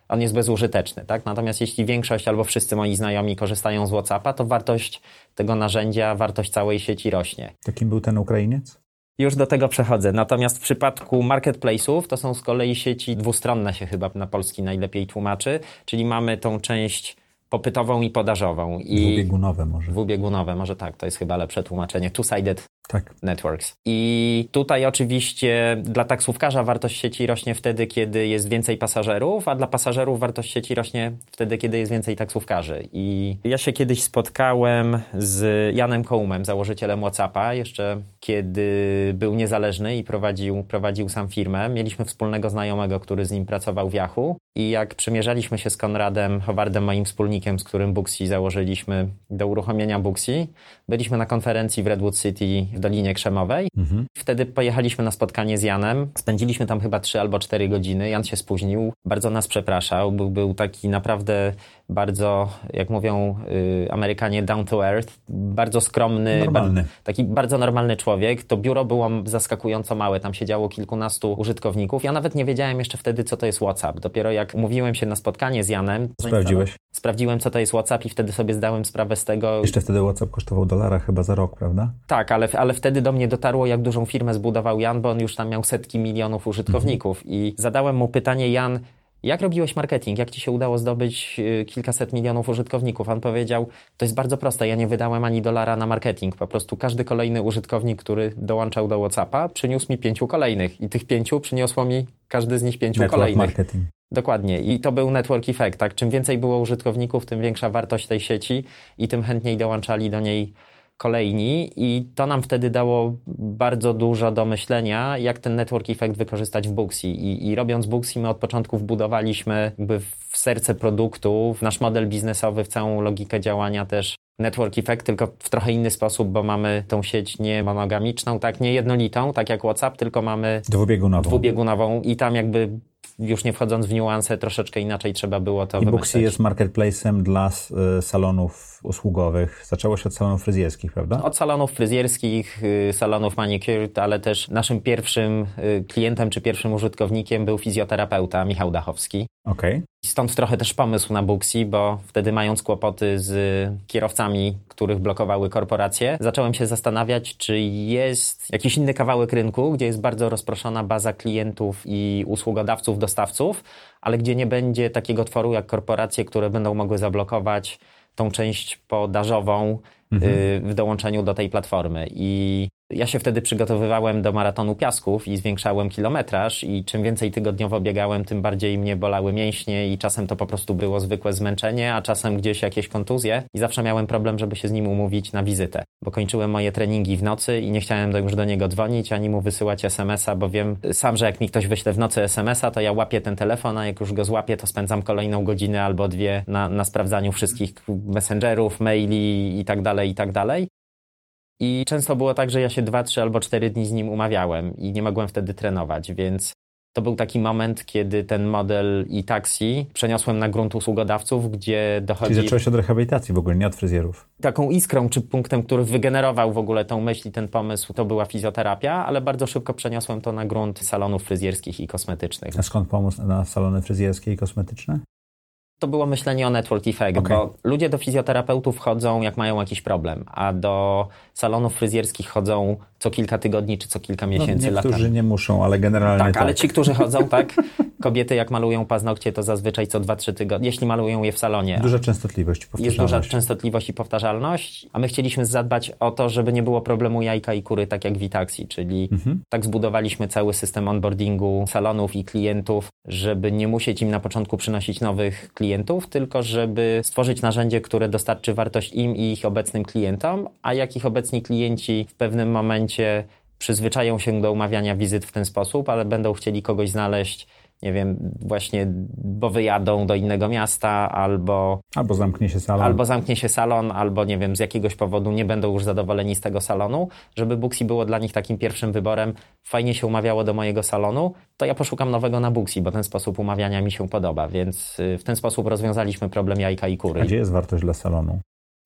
S2: on jest bezużyteczny, tak? Natomiast jeśli większość albo wszyscy moi znajomi korzystają z WhatsAppa, to wartość tego narzędzia, wartość całej sieci rośnie.
S1: Jakim był ten Ukrainiec?
S2: Już do tego przechodzę. Natomiast w przypadku marketplace'ów to są z kolei sieci dwustronne się chyba na polski najlepiej tłumaczy, czyli mamy tą część popytową i podażową. I
S1: dwubiegunowe może.
S2: Dwubiegunowe, może tak, to jest chyba lepsze tłumaczenie. Two-sided tak. networks. I tutaj oczywiście dla taksówkarza wartość sieci rośnie wtedy, kiedy jest więcej pasażerów, a dla pasażerów wartość sieci rośnie wtedy, kiedy jest więcej taksówkarzy. I ja się kiedyś spotkałem z Janem Kołumem, założycielem WhatsAppa, jeszcze kiedy był niezależny i prowadził, prowadził sam firmę. Mieliśmy wspólnego znajomego, który z nim pracował w Yahoo i jak przymierzaliśmy się z Konradem Howardem, moim wspólnikiem, z którym Booksy założyliśmy do uruchomienia Booksy, byliśmy na konferencji w Redwood City w Dolinie Krzemowej. Mhm. Wtedy pojechaliśmy na spotkanie z Janem. Spędziliśmy tam chyba 3 albo 4 godziny. Jan się spóźnił, bardzo nas przepraszał. Był, był taki naprawdę bardzo, jak mówią y, Amerykanie, down to earth, bardzo skromny,
S1: normalny.
S2: taki bardzo normalny człowiek. To biuro było zaskakująco małe, tam siedziało kilkunastu użytkowników. Ja nawet nie wiedziałem jeszcze wtedy, co to jest WhatsApp. Dopiero jak mówiłem się na spotkanie z Janem...
S1: Sprawdziłeś?
S2: Sprawdziłem, co to jest WhatsApp i wtedy sobie zdałem sprawę z tego...
S1: Jeszcze wtedy WhatsApp kosztował dolara chyba za rok, prawda?
S2: Tak, ale, ale wtedy do mnie dotarło, jak dużą firmę zbudował Jan, bo on już tam miał setki milionów użytkowników. Mhm. I zadałem mu pytanie, Jan, jak robiłeś marketing? Jak ci się udało zdobyć y, kilkaset milionów użytkowników? On powiedział, to jest bardzo proste, ja nie wydałem ani dolara na marketing. Po prostu każdy kolejny użytkownik, który dołączał do WhatsAppa, przyniósł mi pięciu kolejnych i tych pięciu przyniosło mi każdy z nich pięciu
S1: Network
S2: kolejnych.
S1: marketing.
S2: Dokładnie. I to był network effect, tak? Czym więcej było użytkowników, tym większa wartość tej sieci i tym chętniej dołączali do niej kolejni i to nam wtedy dało bardzo dużo do myślenia, jak ten network effect wykorzystać w Booksy. I, i robiąc Booksy, my od początku wbudowaliśmy jakby w serce produktu, w nasz model biznesowy, w całą logikę działania też network effect, tylko w trochę inny sposób, bo mamy tą sieć nie monogamiczną, tak, nie jednolitą, tak jak WhatsApp, tylko mamy
S1: dwubiegunową.
S2: dwubiegunową i tam jakby już nie wchodząc w niuanse, troszeczkę inaczej trzeba było to
S1: I
S2: wymyśleć.
S1: Booksy jest marketplacem dla y, salonów usługowych. Zaczęło się od salonów fryzjerskich, prawda?
S2: Od salonów fryzjerskich, y, salonów manicured, ale też naszym pierwszym y, klientem czy pierwszym użytkownikiem był fizjoterapeuta Michał Dachowski.
S1: Okay.
S2: Stąd trochę też pomysł na Booksy, bo wtedy mając kłopoty z kierowcami, których blokowały korporacje, zacząłem się zastanawiać, czy jest jakiś inny kawałek rynku, gdzie jest bardzo rozproszona baza klientów i usługodawców, dostawców, ale gdzie nie będzie takiego tworu jak korporacje, które będą mogły zablokować tą część podażową mhm. Y, w dołączeniu do tej platformy. I ja się wtedy przygotowywałem do maratonu piasków i zwiększałem kilometraż i czym więcej tygodniowo biegałem, tym bardziej mnie bolały mięśnie i czasem to po prostu było zwykłe zmęczenie, a czasem gdzieś jakieś kontuzje i zawsze miałem problem, żeby się z nim umówić na wizytę, bo kończyłem moje treningi w nocy i nie chciałem już do niego dzwonić, ani mu wysyłać SMS-a, bo wiem sam, że jak mi ktoś wyśle w nocy SMS-a, to ja łapię ten telefon, a jak już go złapię, to spędzam kolejną godzinę albo dwie na, na sprawdzaniu wszystkich messengerów, maili i tak dalej, i tak dalej. I często było tak, że ja się dwa, trzy albo cztery dni z nim umawiałem i nie mogłem wtedy trenować, więc to był taki moment, kiedy ten model i taksi przeniosłem na grunt usługodawców, gdzie dochodzi...
S1: Czyli zacząłeś od rehabilitacji w ogóle, nie od fryzjerów.
S2: Taką iskrą czy punktem, który wygenerował w ogóle tą myśl i ten pomysł, to była fizjoterapia, ale bardzo szybko przeniosłem to na grunt salonów fryzjerskich i kosmetycznych.
S1: A skąd pomysł na salony fryzjerskie i kosmetyczne?
S2: to było myślenie o network effect, okay. bo ludzie do fizjoterapeutów chodzą, jak mają jakiś problem, a do salonów fryzjerskich chodzą co kilka tygodni czy co kilka miesięcy.
S1: No, niektórzy latami. nie muszą, ale generalnie tak.
S2: tak. ale ci, którzy chodzą, [LAUGHS] tak, kobiety jak malują paznokcie, to zazwyczaj co 2-3 tygodnie, jeśli malują je w salonie.
S1: Duża częstotliwość i
S2: Jest duża częstotliwość i powtarzalność, a my chcieliśmy zadbać o to, żeby nie było problemu jajka i kury, tak jak w Itaxi, czyli mhm. tak zbudowaliśmy cały system onboardingu salonów i klientów, żeby nie musieć im na początku przynosić nowych klientów, tylko żeby stworzyć narzędzie, które dostarczy wartość im i ich obecnym klientom, a jak ich obecni klienci w pewnym momencie przyzwyczają się do umawiania wizyt w ten sposób, ale będą chcieli kogoś znaleźć nie wiem, właśnie, bo wyjadą do innego miasta, albo.
S1: Albo zamknie się salon.
S2: Albo zamknie się salon, albo nie wiem, z jakiegoś powodu nie będą już zadowoleni z tego salonu, żeby Booksy było dla nich takim pierwszym wyborem. Fajnie się umawiało do mojego salonu, to ja poszukam nowego na Booksy, bo ten sposób umawiania mi się podoba, więc y, w ten sposób rozwiązaliśmy problem jajka i kury.
S1: A gdzie jest wartość dla salonu?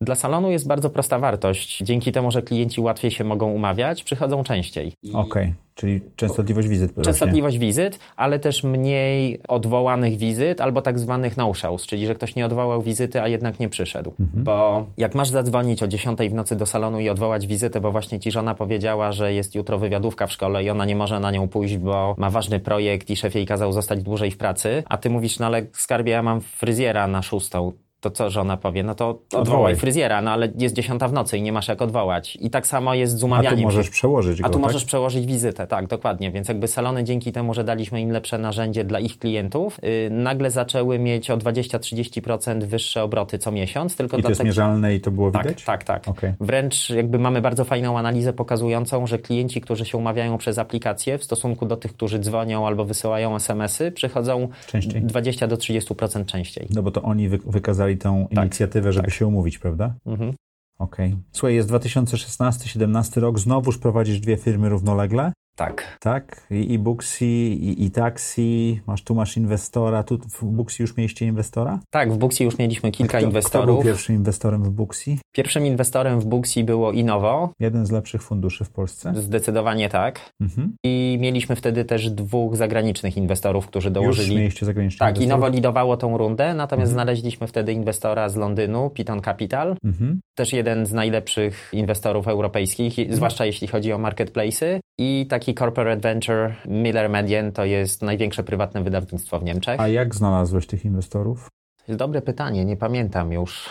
S2: Dla salonu jest bardzo prosta wartość. Dzięki temu, że klienci łatwiej się mogą umawiać, przychodzą częściej.
S1: Okej, okay. czyli częstotliwość wizyt.
S2: Częstotliwość wizyt, ale też mniej odwołanych wizyt albo tak zwanych no-shows, czyli że ktoś nie odwołał wizyty, a jednak nie przyszedł. Mhm. Bo jak masz zadzwonić o 10 w nocy do salonu i odwołać wizytę, bo właśnie ci żona powiedziała, że jest jutro wywiadówka w szkole i ona nie może na nią pójść, bo ma ważny projekt i szef jej kazał zostać dłużej w pracy, a ty mówisz, no ale skarbie, ja mam fryzjera na szóstą to co żona powie? No to odwołaj, odwołaj fryzjera, no ale jest dziesiąta w nocy i nie masz jak odwołać. I tak samo jest z umawianiem.
S1: A tu możesz przełożyć go,
S2: A tu
S1: tak?
S2: możesz przełożyć wizytę, tak, dokładnie. Więc jakby salony dzięki temu, że daliśmy im lepsze narzędzie dla ich klientów, yy, nagle zaczęły mieć o 20-30% wyższe obroty co miesiąc. Tylko
S1: I to jest mierzalne i to było
S2: tak,
S1: widać?
S2: Tak, tak. Okay. Wręcz jakby mamy bardzo fajną analizę pokazującą, że klienci, którzy się umawiają przez aplikację w stosunku do tych, którzy dzwonią albo wysyłają SMS-y, przychodzą częściej. 20 do 30% częściej.
S1: No bo to oni wy wykazali tą tak. inicjatywę inicjatywę, żeby tak. się umówić, prawda? Mhm. Okej. Okay. Słuchaj, jest 2016-17 rok, znowuż prowadzisz dwie firmy równolegle?
S2: Tak.
S1: Tak? I, i Booksy, i, i Taxi, masz, tu masz inwestora, tu w Booksy już mieliście inwestora?
S2: Tak, w Booksy już mieliśmy kilka
S1: kto,
S2: inwestorów.
S1: Kto był pierwszym inwestorem w Booksy?
S2: Pierwszym inwestorem w Booksy było Innovo.
S1: Jeden z lepszych funduszy w Polsce?
S2: Zdecydowanie tak. Mhm. I mieliśmy wtedy też dwóch zagranicznych inwestorów, którzy dołożyli...
S1: Już mieliście zagranicznych
S2: Tak, Innovo lidowało tą rundę, natomiast mhm. znaleźliśmy wtedy inwestora z Londynu, Piton Capital. Mhm. Też jeden z najlepszych inwestorów europejskich, mhm. zwłaszcza jeśli chodzi o marketplace'y. I taki corporate venture Miller Median to jest największe prywatne wydawnictwo w Niemczech.
S1: A jak znalazłeś tych inwestorów?
S2: To jest dobre pytanie, nie pamiętam już.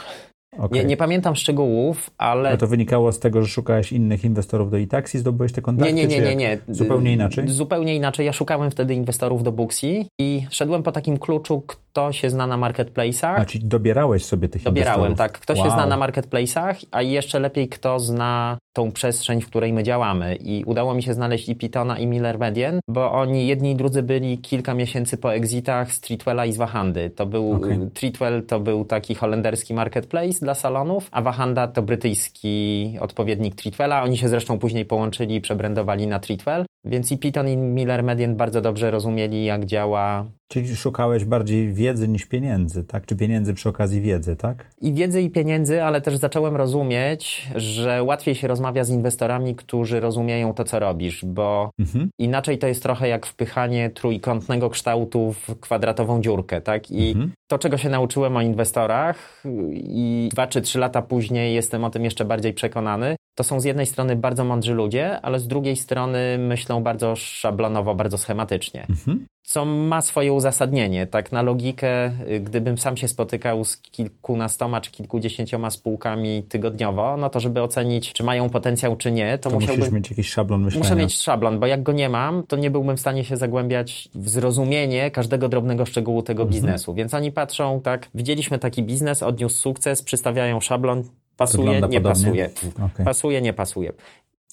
S2: Okay. Nie, nie, pamiętam szczegółów, ale...
S1: A to wynikało z tego, że szukałeś innych inwestorów do Itaxi, zdobyłeś te kontakty?
S2: Nie, nie, nie, nie, nie.
S1: Zupełnie inaczej?
S2: Zupełnie inaczej. Ja szukałem wtedy inwestorów do Booksy i szedłem po takim kluczu, kto się zna na marketplace'ach.
S1: A, czyli dobierałeś sobie tych
S2: Dobierałem,
S1: inwestorów.
S2: tak. Kto wow. się zna na marketplace'ach, a jeszcze lepiej kto zna tą przestrzeń, w której my działamy. I udało mi się znaleźć i Pitona, i Miller Median, bo oni jedni i drudzy byli kilka miesięcy po exitach z Treatwella i z Wahandy. To był, okay. To był taki holenderski marketplace dla salonów, a Wahanda to brytyjski odpowiednik Treatwella. Oni się zresztą później połączyli i przebrandowali na Treatwell. Więc i Piton i Miller Median bardzo dobrze rozumieli, jak działa.
S1: Czyli szukałeś bardziej wiedzy niż pieniędzy, tak? Czy pieniędzy przy okazji wiedzy, tak?
S2: I wiedzy, i pieniędzy, ale też zacząłem rozumieć, że łatwiej się rozmawia z inwestorami, którzy rozumieją to, co robisz, bo mhm. inaczej to jest trochę jak wpychanie trójkątnego kształtu w kwadratową dziurkę, tak? I mhm. to, czego się nauczyłem o inwestorach i dwa czy trzy lata później jestem o tym jeszcze bardziej przekonany, to są z jednej strony bardzo mądrzy ludzie, ale z drugiej strony myślą bardzo szablonowo, bardzo schematycznie. Mhm co ma swoje uzasadnienie. Tak na logikę, y, gdybym sam się spotykał z kilkunastoma czy kilkudziesięcioma spółkami tygodniowo, no to żeby ocenić, czy mają potencjał, czy nie, to,
S1: to
S2: musiałbym...
S1: musisz mieć jakiś szablon myślenia.
S2: Muszę mieć szablon, bo jak go nie mam, to nie byłbym w stanie się zagłębiać w zrozumienie każdego drobnego szczegółu tego mhm. biznesu. Więc oni patrzą tak, widzieliśmy taki biznes, odniósł sukces, przystawiają szablon, pasuje, Wygląda nie podobnie? pasuje. Okay. Pasuje, nie pasuje.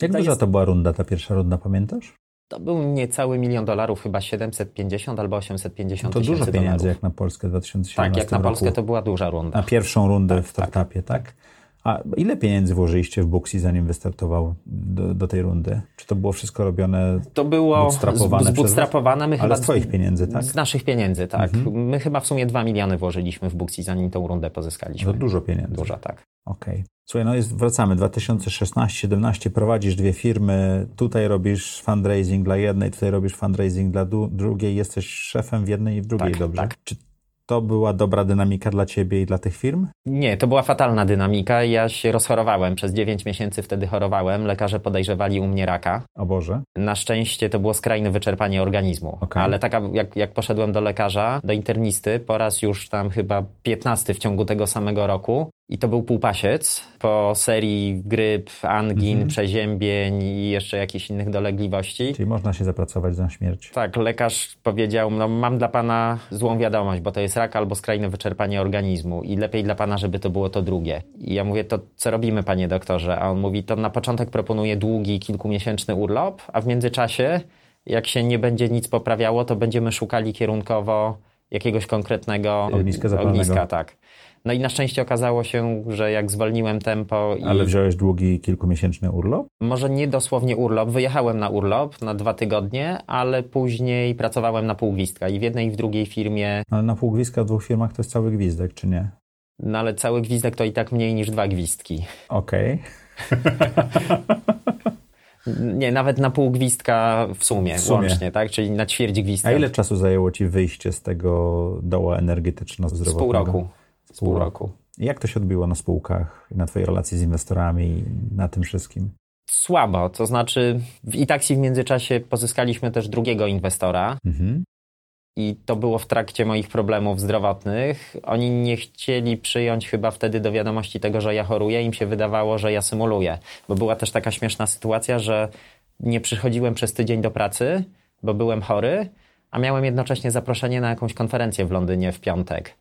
S1: Jak duża jest... to była runda, ta pierwsza runda, pamiętasz?
S2: To był niecały milion dolarów, chyba 750 albo 850
S1: no To dużo pieniędzy
S2: dolarów.
S1: jak na Polskę w 2017
S2: Tak, jak na
S1: roku.
S2: Polskę to była duża runda.
S1: Na pierwszą rundę tak, w startupie, tak? tak? A ile pieniędzy włożyliście w Booksy, zanim wystartował do, do, tej rundy? Czy to było wszystko robione
S2: To było bootstrapowane, bootstrapowane my
S1: chyba z twoich pieniędzy, tak?
S2: Z naszych pieniędzy, tak. Mhm. My chyba w sumie 2 miliony włożyliśmy w Booksy, zanim tą rundę pozyskaliśmy.
S1: To dużo pieniędzy.
S2: Dużo, tak.
S1: Okej. Okay. Słuchaj, no jest, wracamy. 2016-17 prowadzisz dwie firmy. Tutaj robisz fundraising dla jednej, tutaj robisz fundraising dla drugiej. Jesteś szefem w jednej i w drugiej,
S2: tak,
S1: dobrze?
S2: Tak.
S1: Czy to była dobra dynamika dla ciebie i dla tych firm?
S2: Nie, to była fatalna dynamika. Ja się rozchorowałem. Przez 9 miesięcy wtedy chorowałem. Lekarze podejrzewali u mnie raka.
S1: O Boże.
S2: Na szczęście to było skrajne wyczerpanie organizmu. Okay. Ale taka, jak, jak poszedłem do lekarza, do internisty, po raz już tam chyba 15 w ciągu tego samego roku, i to był półpasiec po serii gryp, angin, mhm. przeziębień i jeszcze jakichś innych dolegliwości.
S1: Czyli można się zapracować za śmierć.
S2: Tak, lekarz powiedział, no mam dla pana złą wiadomość, bo to jest rak albo skrajne wyczerpanie organizmu i lepiej dla pana, żeby to było to drugie. I ja mówię, to co robimy panie doktorze? A on mówi, to na początek proponuję długi, kilkumiesięczny urlop, a w międzyczasie, jak się nie będzie nic poprawiało, to będziemy szukali kierunkowo jakiegoś konkretnego
S1: ogniska,
S2: ogniska tak. No i na szczęście okazało się, że jak zwolniłem tempo. I...
S1: Ale wziąłeś długi kilkumiesięczny urlop?
S2: Może nie dosłownie urlop. Wyjechałem na urlop na dwa tygodnie, ale później pracowałem na pół gwizdka i w jednej i w drugiej firmie.
S1: Ale na pół gwizdka w dwóch firmach to jest cały gwizdek, czy nie?
S2: No ale cały gwizdek to i tak mniej niż dwa gwizdki.
S1: Okej.
S2: Okay. [LAUGHS] Nie, nawet na pół gwizdka w sumie, w sumie, łącznie, tak? Czyli na ćwierć gwizdka.
S1: A ile czasu zajęło Ci wyjście z tego doła energetyczno-zdrowotnego?
S2: Z pół roku. Pół roku.
S1: Jak to się odbiło na spółkach, na Twojej relacji z inwestorami, na tym wszystkim?
S2: Słabo, to znaczy w Itaxi w międzyczasie pozyskaliśmy też drugiego inwestora. Mhm. I to było w trakcie moich problemów zdrowotnych. Oni nie chcieli przyjąć chyba wtedy do wiadomości tego, że ja choruję. Im się wydawało, że ja symuluję. Bo była też taka śmieszna sytuacja, że nie przychodziłem przez tydzień do pracy, bo byłem chory, a miałem jednocześnie zaproszenie na jakąś konferencję w Londynie w piątek.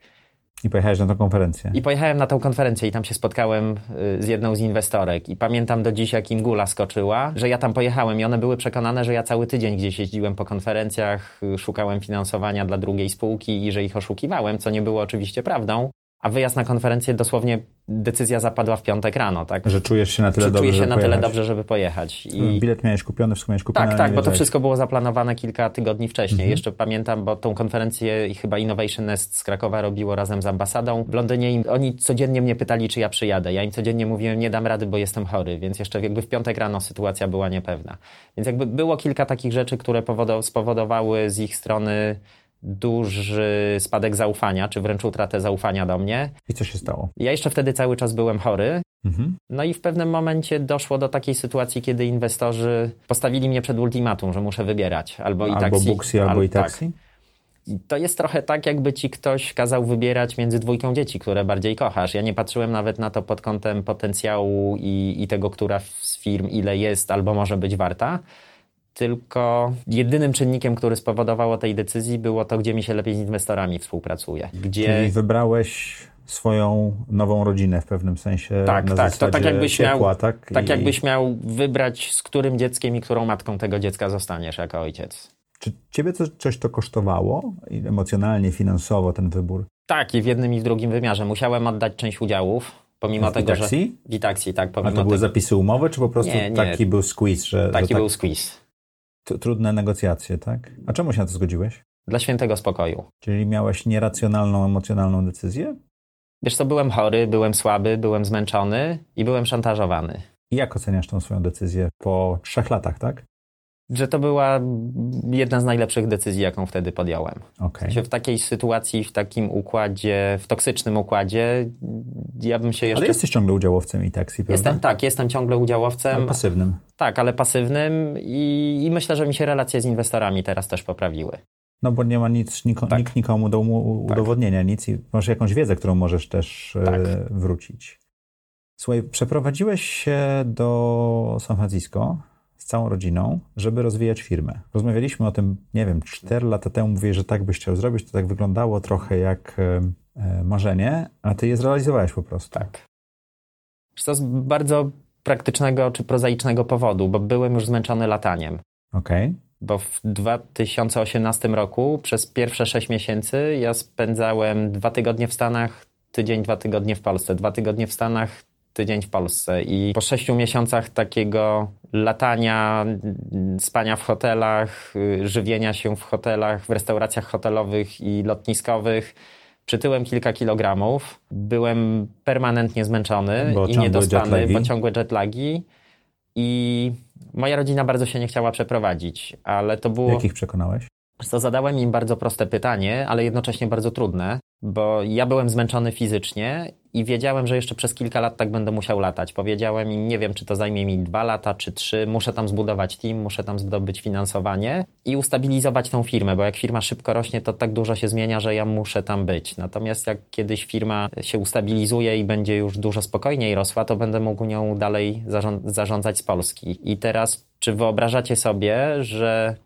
S1: I pojechałeś na tę konferencję.
S2: I pojechałem na tę konferencję i tam się spotkałem y, z jedną z inwestorek. I pamiętam do dziś, jak im gula skoczyła, że ja tam pojechałem i one były przekonane, że ja cały tydzień gdzieś jeździłem po konferencjach, y, szukałem finansowania dla drugiej spółki i że ich oszukiwałem, co nie było oczywiście prawdą. A wyjazd na konferencję dosłownie decyzja zapadła w piątek rano, tak?
S1: Że czujesz się na tyle dobrze,
S2: się
S1: na
S2: tyle dobrze, żeby pojechać.
S1: I... Bilet miałeś kupiony, wszystko miałeś kupione.
S2: Tak, tak, bo to wszystko było zaplanowane kilka tygodni wcześniej. Mhm. Jeszcze pamiętam, bo tą konferencję chyba Innovation Nest z Krakowa robiło razem z ambasadą. W Londynie oni codziennie mnie pytali, czy ja przyjadę. Ja im codziennie mówiłem, nie dam rady, bo jestem chory, więc jeszcze jakby w piątek rano sytuacja była niepewna. Więc jakby było kilka takich rzeczy, które spowodowały z ich strony duży spadek zaufania, czy wręcz utratę zaufania do mnie.
S1: I co się stało?
S2: Ja jeszcze wtedy cały czas byłem chory. Mhm. No i w pewnym momencie doszło do takiej sytuacji, kiedy inwestorzy postawili mnie przed ultimatum, że muszę wybierać albo i
S1: Albo Buxi, albo i taksi? Tak.
S2: To jest trochę tak, jakby ci ktoś kazał wybierać między dwójką dzieci, które bardziej kochasz. Ja nie patrzyłem nawet na to pod kątem potencjału i, i tego, która z firm ile jest albo może być warta tylko jedynym czynnikiem, który spowodowało tej decyzji było to, gdzie mi się lepiej z inwestorami współpracuje. Gdzie...
S1: Czyli wybrałeś swoją nową rodzinę w pewnym sensie.
S2: Tak, tak. To tak jakbyś,
S1: ciepła,
S2: miał,
S1: tak?
S2: tak jakbyś miał wybrać, z którym dzieckiem i którą matką tego dziecka zostaniesz jako ojciec.
S1: Czy ciebie coś, coś to kosztowało emocjonalnie, finansowo ten wybór?
S2: Tak, i w jednym i w drugim wymiarze. Musiałem oddać część udziałów, pomimo
S1: w
S2: tego,
S1: że...
S2: W taksi, tak. Pomimo
S1: A to były
S2: tego...
S1: zapisy umowy, czy po prostu
S2: nie, nie.
S1: taki był squeeze? Że,
S2: taki
S1: że tak...
S2: był squeeze.
S1: Trudne negocjacje, tak? A czemu się na to zgodziłeś?
S2: Dla świętego spokoju.
S1: Czyli miałeś nieracjonalną, emocjonalną decyzję?
S2: Wiesz co, byłem chory, byłem słaby, byłem zmęczony i byłem szantażowany.
S1: I jak oceniasz tą swoją decyzję po trzech latach, tak?
S2: Że to była jedna z najlepszych decyzji, jaką wtedy podjąłem.
S1: Okay.
S2: W, takiej sytuacji, w takim układzie, w toksycznym układzie, ja bym się jeszcze...
S1: Ale jesteś ciągle udziałowcem i taksi, prawda?
S2: Jestem, tak, jestem ciągle udziałowcem.
S1: Ale pasywnym.
S2: Tak, ale pasywnym i, i myślę, że mi się relacje z inwestorami teraz też poprawiły.
S1: No bo nie ma nic, niko, tak. nikt nikomu do tak. udowodnienia, tak. nic i masz jakąś wiedzę, którą możesz też e, tak. wrócić. Słuchaj, przeprowadziłeś się do San Francisco całą rodziną, żeby rozwijać firmę. Rozmawialiśmy o tym, nie wiem, 4 lata temu mówię, że tak byś chciał zrobić, to tak wyglądało trochę jak e, e, marzenie, a ty je zrealizowałeś po prostu.
S2: Tak. To z bardzo praktycznego czy prozaicznego powodu, bo byłem już zmęczony lataniem.
S1: Okej. Okay
S2: bo w 2018 roku przez pierwsze 6 miesięcy ja spędzałem dwa tygodnie w Stanach, tydzień, dwa tygodnie w Polsce, dwa tygodnie w Stanach, tydzień w Polsce. I po sześciu miesiącach takiego latania, spania w hotelach, żywienia się w hotelach, w restauracjach hotelowych i lotniskowych, przytyłem kilka kilogramów. Byłem permanentnie zmęczony bo i niedospany, bo ciągłe jetlagi. I moja rodzina bardzo się nie chciała przeprowadzić, ale to było...
S1: Jakich przekonałeś?
S2: To zadałem im bardzo proste pytanie, ale jednocześnie bardzo trudne, bo ja byłem zmęczony fizycznie i wiedziałem, że jeszcze przez kilka lat tak będę musiał latać. Powiedziałem im, nie wiem, czy to zajmie mi dwa lata, czy trzy, muszę tam zbudować team, muszę tam zdobyć finansowanie i ustabilizować tą firmę, bo jak firma szybko rośnie, to tak dużo się zmienia, że ja muszę tam być. Natomiast jak kiedyś firma się ustabilizuje i będzie już dużo spokojniej rosła, to będę mógł nią dalej zarządzać z Polski. I teraz, czy wyobrażacie sobie, że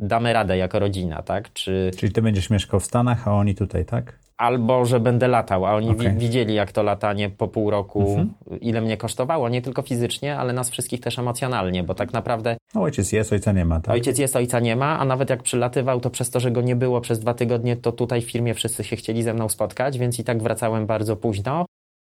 S2: damy radę jako rodzina, tak?
S1: Czy... Czyli ty będziesz mieszkał w Stanach, a oni tutaj, tak?
S2: Albo, że będę latał, a oni okay. widzieli, jak to latanie po pół roku, mhm. ile mnie kosztowało, nie tylko fizycznie, ale nas wszystkich też emocjonalnie, bo tak naprawdę...
S1: No, ojciec jest, ojca nie ma, tak?
S2: Ojciec jest, ojca nie ma, a nawet jak przylatywał, to przez to, że go nie było przez dwa tygodnie, to tutaj w firmie wszyscy się chcieli ze mną spotkać, więc i tak wracałem bardzo późno.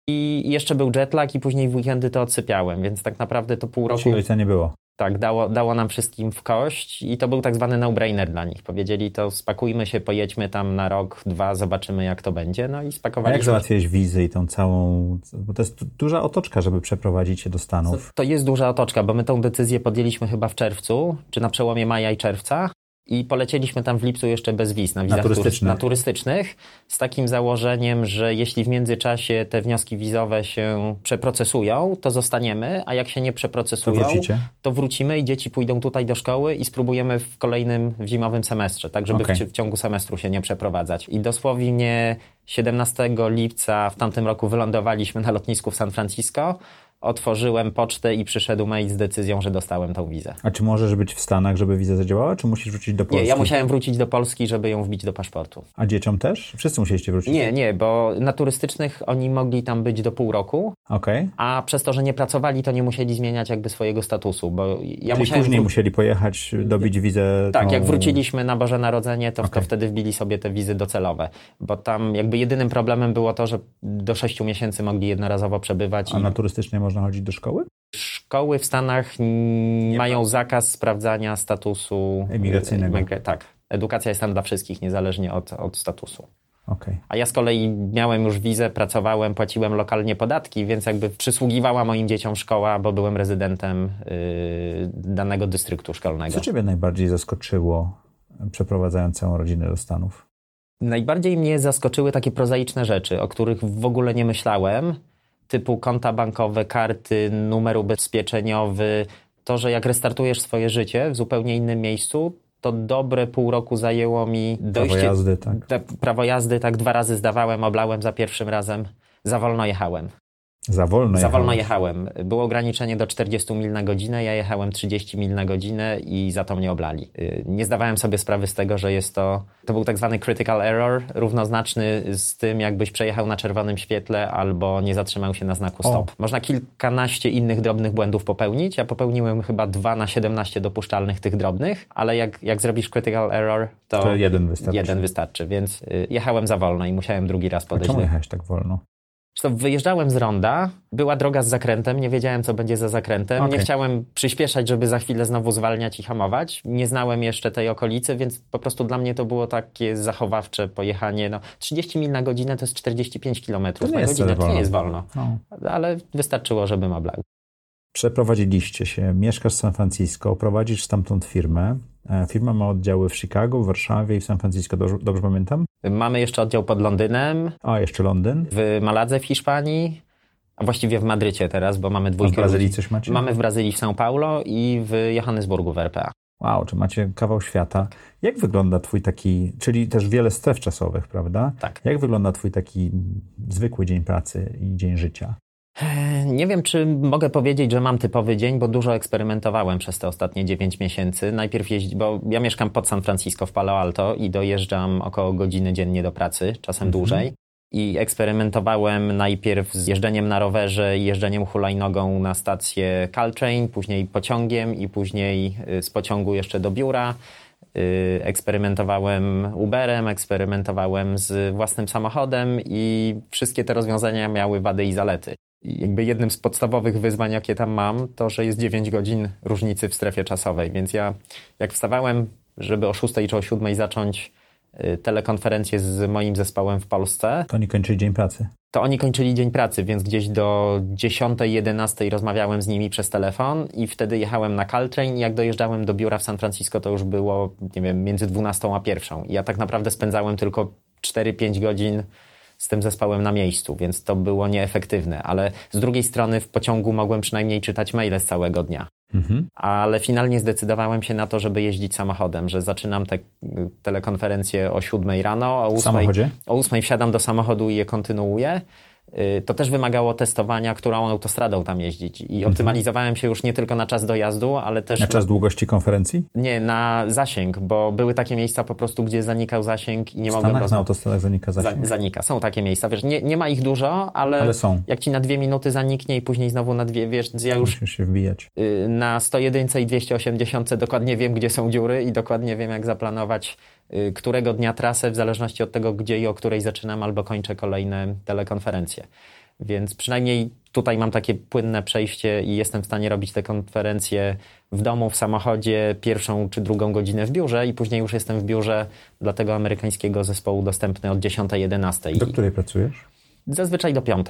S2: I jeszcze był jetlag i później w weekendy to odsypiałem, więc tak naprawdę to pół roku...
S1: Czyli ojca nie było.
S2: Tak, dało, dało nam wszystkim w kość i to był tak zwany no-brainer dla nich. Powiedzieli to spakujmy się, pojedźmy tam na rok, dwa, zobaczymy jak to będzie. No i spakowali.
S1: A jak załatwiłeś wizy i tą całą, bo to jest duża otoczka, żeby przeprowadzić się do Stanów.
S2: To, to jest duża otoczka, bo my tą decyzję podjęliśmy chyba w czerwcu, czy na przełomie maja i czerwca. I polecieliśmy tam w lipcu jeszcze bez wiz, na wizach na, turystycznych. na turystycznych, z takim założeniem, że jeśli w międzyczasie te wnioski wizowe się przeprocesują, to zostaniemy, a jak się nie przeprocesują, to, to wrócimy i dzieci pójdą tutaj do szkoły i spróbujemy w kolejnym w zimowym semestrze, tak żeby okay. w, w ciągu semestru się nie przeprowadzać. I dosłownie 17 lipca w tamtym roku wylądowaliśmy na lotnisku w San Francisco otworzyłem pocztę i przyszedł mail z decyzją, że dostałem tą wizę.
S1: A czy możesz być w Stanach, żeby wiza zadziałała, czy musisz wrócić do Polski?
S2: Nie, ja musiałem wrócić do Polski, żeby ją wbić do paszportu.
S1: A dzieciom też? Wszyscy musieliście wrócić?
S2: Nie, nie, bo na turystycznych oni mogli tam być do pół roku,
S1: okay.
S2: a przez to, że nie pracowali, to nie musieli zmieniać jakby swojego statusu, bo ja
S1: Czyli później musieli pojechać, dobić wizę?
S2: Tak, tą... jak wróciliśmy na Boże Narodzenie, to, okay. to wtedy wbili sobie te wizy docelowe, bo tam jakby jedynym problemem było to, że do sześciu miesięcy mogli jednorazowo przebywać.
S1: A i... na turystycznie można chodzić do szkoły?
S2: Szkoły w Stanach nie mają ma. zakaz sprawdzania statusu
S1: emigracyjnego.
S2: Tak. Edukacja jest tam dla wszystkich, niezależnie od, od statusu.
S1: Okay.
S2: A ja z kolei miałem już wizę, pracowałem, płaciłem lokalnie podatki, więc jakby przysługiwała moim dzieciom szkoła, bo byłem rezydentem yy, danego dystryktu szkolnego.
S1: Co Ciebie najbardziej zaskoczyło, przeprowadzając całą rodzinę do Stanów?
S2: Najbardziej mnie zaskoczyły takie prozaiczne rzeczy, o których w ogóle nie myślałem typu konta bankowe, karty, numer ubezpieczeniowy, to, że jak restartujesz swoje życie w zupełnie innym miejscu, to dobre pół roku zajęło mi dojście.
S1: Prawo jazdy, tak.
S2: Prawo jazdy, tak, dwa razy zdawałem, oblałem za pierwszym razem, za wolno jechałem.
S1: Za wolno
S2: Za wolno jechałem. Było ograniczenie do 40 mil na godzinę, ja jechałem 30 mil na godzinę i za to mnie oblali. Y, nie zdawałem sobie sprawy z tego, że jest to, to był tak zwany critical error, równoznaczny z tym, jakbyś przejechał na czerwonym świetle albo nie zatrzymał się na znaku stop. O. Można kilkanaście innych drobnych błędów popełnić. Ja popełniłem chyba 2 na 17 dopuszczalnych tych drobnych, ale jak, jak zrobisz critical error, to,
S1: to jeden wystarczy.
S2: Jeden wystarczy, więc y, jechałem za wolno i musiałem drugi raz podejść.
S1: A czemu jechałeś tak wolno?
S2: Zresztą wyjeżdżałem z ronda, była droga z zakrętem, nie wiedziałem, co będzie za zakrętem.
S1: Okay.
S2: Nie chciałem przyspieszać, żeby za chwilę znowu zwalniać i hamować. Nie znałem jeszcze tej okolicy, więc po prostu dla mnie to było takie zachowawcze pojechanie. No, 30 mil na godzinę to jest 45 km na godzinę, to nie jest wolno. No. Ale wystarczyło, żeby ma blag.
S1: Przeprowadziliście się, mieszkasz w San Francisco, prowadzisz stamtąd firmę. E, firma ma oddziały w Chicago, w Warszawie i w San Francisco, dobrze, dobrze pamiętam?
S2: Mamy jeszcze oddział pod Londynem.
S1: A, jeszcze Londyn.
S2: W Maladze w Hiszpanii. A właściwie w Madrycie teraz, bo mamy dwójkę.
S1: A w Brazylii coś macie?
S2: Mamy w Brazylii w São Paulo i w Johannesburgu w RPA.
S1: Wow, czy macie kawał świata. Jak wygląda twój taki, czyli też wiele stref czasowych, prawda?
S2: Tak.
S1: Jak wygląda twój taki zwykły dzień pracy i dzień życia?
S2: Nie wiem, czy mogę powiedzieć, że mam typowy dzień, bo dużo eksperymentowałem przez te ostatnie 9 miesięcy. Najpierw jeździ, bo ja mieszkam pod San Francisco w Palo Alto i dojeżdżam około godziny dziennie do pracy, czasem mhm. dłużej. I eksperymentowałem najpierw z jeżdżeniem na rowerze i jeżdżeniem hulajnogą na stację Caltrain, później pociągiem i później y, z pociągu jeszcze do biura. Y, eksperymentowałem Uberem, eksperymentowałem z własnym samochodem i wszystkie te rozwiązania miały wady i zalety. Jakby jednym z podstawowych wyzwań, jakie tam mam, to, że jest 9 godzin różnicy w strefie czasowej, więc ja jak wstawałem, żeby o 6 czy o 7 zacząć y, telekonferencję z moim zespołem w Polsce.
S1: To oni kończyli dzień pracy.
S2: To oni kończyli dzień pracy, więc gdzieś do 10, 11 rozmawiałem z nimi przez telefon i wtedy jechałem na Caltrain i jak dojeżdżałem do biura w San Francisco, to już było, nie wiem, między 12 a 1. I ja tak naprawdę spędzałem tylko 4-5 godzin z tym zespołem na miejscu, więc to było nieefektywne, ale z drugiej strony w pociągu mogłem przynajmniej czytać maile z całego dnia. Mhm. Ale finalnie zdecydowałem się na to, żeby jeździć samochodem, że zaczynam te telekonferencje o 7 rano, o 8, o 8 wsiadam do samochodu i je kontynuuję. Y, to też wymagało testowania, którą autostradą tam jeździć. I mhm. optymalizowałem się już nie tylko na czas dojazdu, ale też.
S1: Na czas długości konferencji?
S2: Nie, na zasięg, bo były takie miejsca po prostu, gdzie zanikał zasięg i nie mogłem.
S1: Stanach na autostradach zanika zasięg.
S2: zanika. Są takie miejsca. Wiesz, nie, nie ma ich dużo, ale,
S1: ale są.
S2: jak ci na dwie minuty zaniknie i później znowu na dwie, wiesz, ja już.
S1: Musisz się wbijać.
S2: Y, na 101 i 280 dokładnie wiem, gdzie są dziury i dokładnie wiem, jak zaplanować którego dnia trasę, w zależności od tego, gdzie i o której zaczynam albo kończę kolejne telekonferencje. Więc przynajmniej tutaj mam takie płynne przejście i jestem w stanie robić te konferencje w domu, w samochodzie, pierwszą czy drugą godzinę w biurze i później już jestem w biurze dla tego amerykańskiego zespołu dostępny od 10-11.
S1: Do której pracujesz?
S2: Zazwyczaj do 5.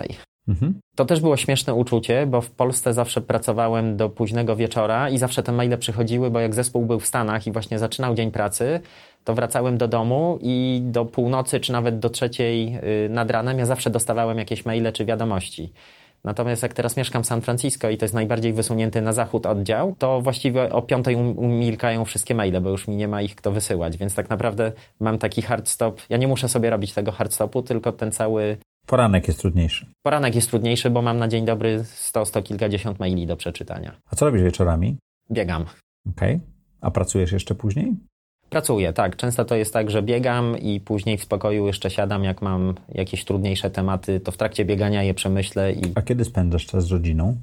S2: Mhm. To też było śmieszne uczucie, bo w Polsce zawsze pracowałem do późnego wieczora i zawsze te maile przychodziły, bo jak zespół był w Stanach i właśnie zaczynał dzień pracy, to wracałem do domu i do północy czy nawet do trzeciej y, nad ranem ja zawsze dostawałem jakieś maile czy wiadomości. Natomiast jak teraz mieszkam w San Francisco i to jest najbardziej wysunięty na zachód oddział, to właściwie o piątej um, umilkają wszystkie maile, bo już mi nie ma ich kto wysyłać. Więc tak naprawdę mam taki hard stop. Ja nie muszę sobie robić tego hard stopu, tylko ten cały
S1: Poranek jest trudniejszy.
S2: Poranek jest trudniejszy, bo mam na dzień dobry 100, 100 kilkadziesiąt maili do przeczytania.
S1: A co robisz wieczorami?
S2: Biegam.
S1: Okej. Okay. A pracujesz jeszcze później?
S2: Pracuję, tak. Często to jest tak, że biegam i później w spokoju jeszcze siadam, jak mam jakieś trudniejsze tematy, to w trakcie biegania je przemyślę. I...
S1: A kiedy spędzasz czas z rodziną?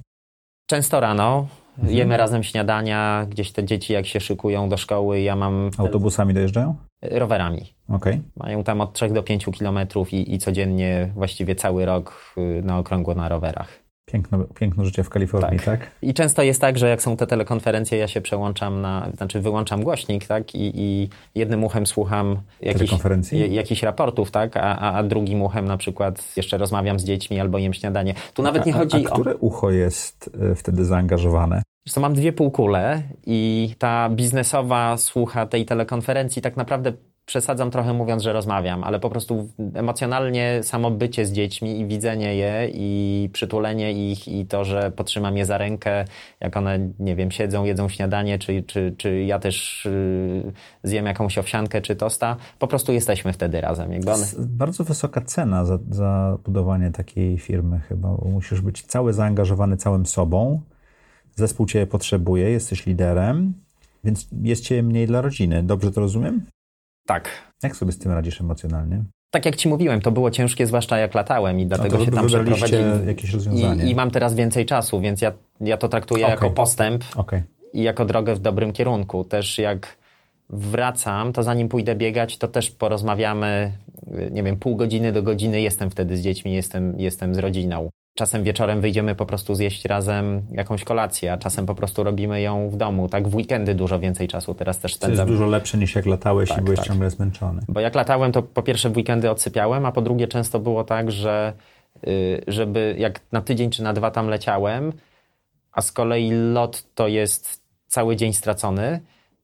S2: Często rano. Mhm. Jemy razem śniadania, gdzieś te dzieci jak się szykują do szkoły, ja mam...
S1: Autobusami dojeżdżają?
S2: Rowerami.
S1: Okay.
S2: Mają tam od 3 do 5 kilometrów i, i codziennie, właściwie cały rok y, na okrągło na rowerach.
S1: Piękno, piękno życie w Kalifornii, tak. tak.
S2: I często jest tak, że jak są te telekonferencje, ja się przełączam na, znaczy wyłączam głośnik, tak, i, i jednym uchem słucham jakichś, jakichś raportów, tak, a, a, drugim uchem na przykład jeszcze rozmawiam z dziećmi albo jem śniadanie. Tu nawet nie chodzi
S1: a, a które ucho jest y, wtedy zaangażowane?
S2: To mam dwie półkule i ta biznesowa słucha tej telekonferencji tak naprawdę przesadzam trochę mówiąc, że rozmawiam, ale po prostu emocjonalnie samo bycie z dziećmi i widzenie je i przytulenie ich i to, że potrzymam je za rękę, jak one, nie wiem, siedzą, jedzą śniadanie, czy, czy, czy ja też yy, zjem jakąś owsiankę czy tosta, po prostu jesteśmy wtedy razem. Jakby one...
S1: Bardzo wysoka cena za, za budowanie takiej firmy chyba, bo musisz być cały zaangażowany całym sobą, zespół Cię potrzebuje, jesteś liderem, więc jest Cię mniej dla rodziny. Dobrze to rozumiem?
S2: Tak.
S1: Jak sobie z tym radzisz emocjonalnie?
S2: Tak jak ci mówiłem, to było ciężkie, zwłaszcza jak latałem i dlatego się tam przeprowadziłem.
S1: jakieś rozwiązanie.
S2: I, I, mam teraz więcej czasu, więc ja, ja to traktuję okay. jako postęp okay. i jako drogę w dobrym kierunku. Też jak wracam, to zanim pójdę biegać, to też porozmawiamy, nie wiem, pół godziny do godziny jestem wtedy z dziećmi, jestem, jestem z rodziną. Czasem wieczorem wyjdziemy po prostu zjeść razem jakąś kolację, a czasem po prostu robimy ją w domu. Tak w weekendy dużo więcej czasu teraz też spędzam.
S1: To jest dużo lepsze niż jak latałeś tak, i byłeś tak. ciągle zmęczony.
S2: Bo jak latałem, to po pierwsze w weekendy odsypiałem, a po drugie często było tak, że y, żeby jak na tydzień czy na dwa tam leciałem, a z kolei lot to jest cały dzień stracony,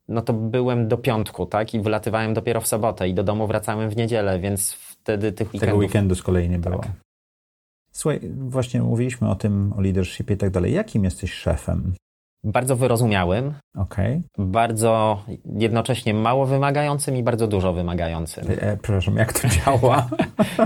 S2: no to byłem do piątku, tak? I wylatywałem dopiero w sobotę i do domu wracałem w niedzielę, więc wtedy tych weekendów...
S1: Tego weekendu z kolei nie było. Tak. Słuchaj, właśnie mówiliśmy o tym, o leadershipie i tak dalej. Jakim jesteś szefem?
S2: Bardzo wyrozumiałym.
S1: Okay.
S2: Bardzo jednocześnie mało wymagającym i bardzo dużo wymagającym.
S1: E, przepraszam, jak to działa?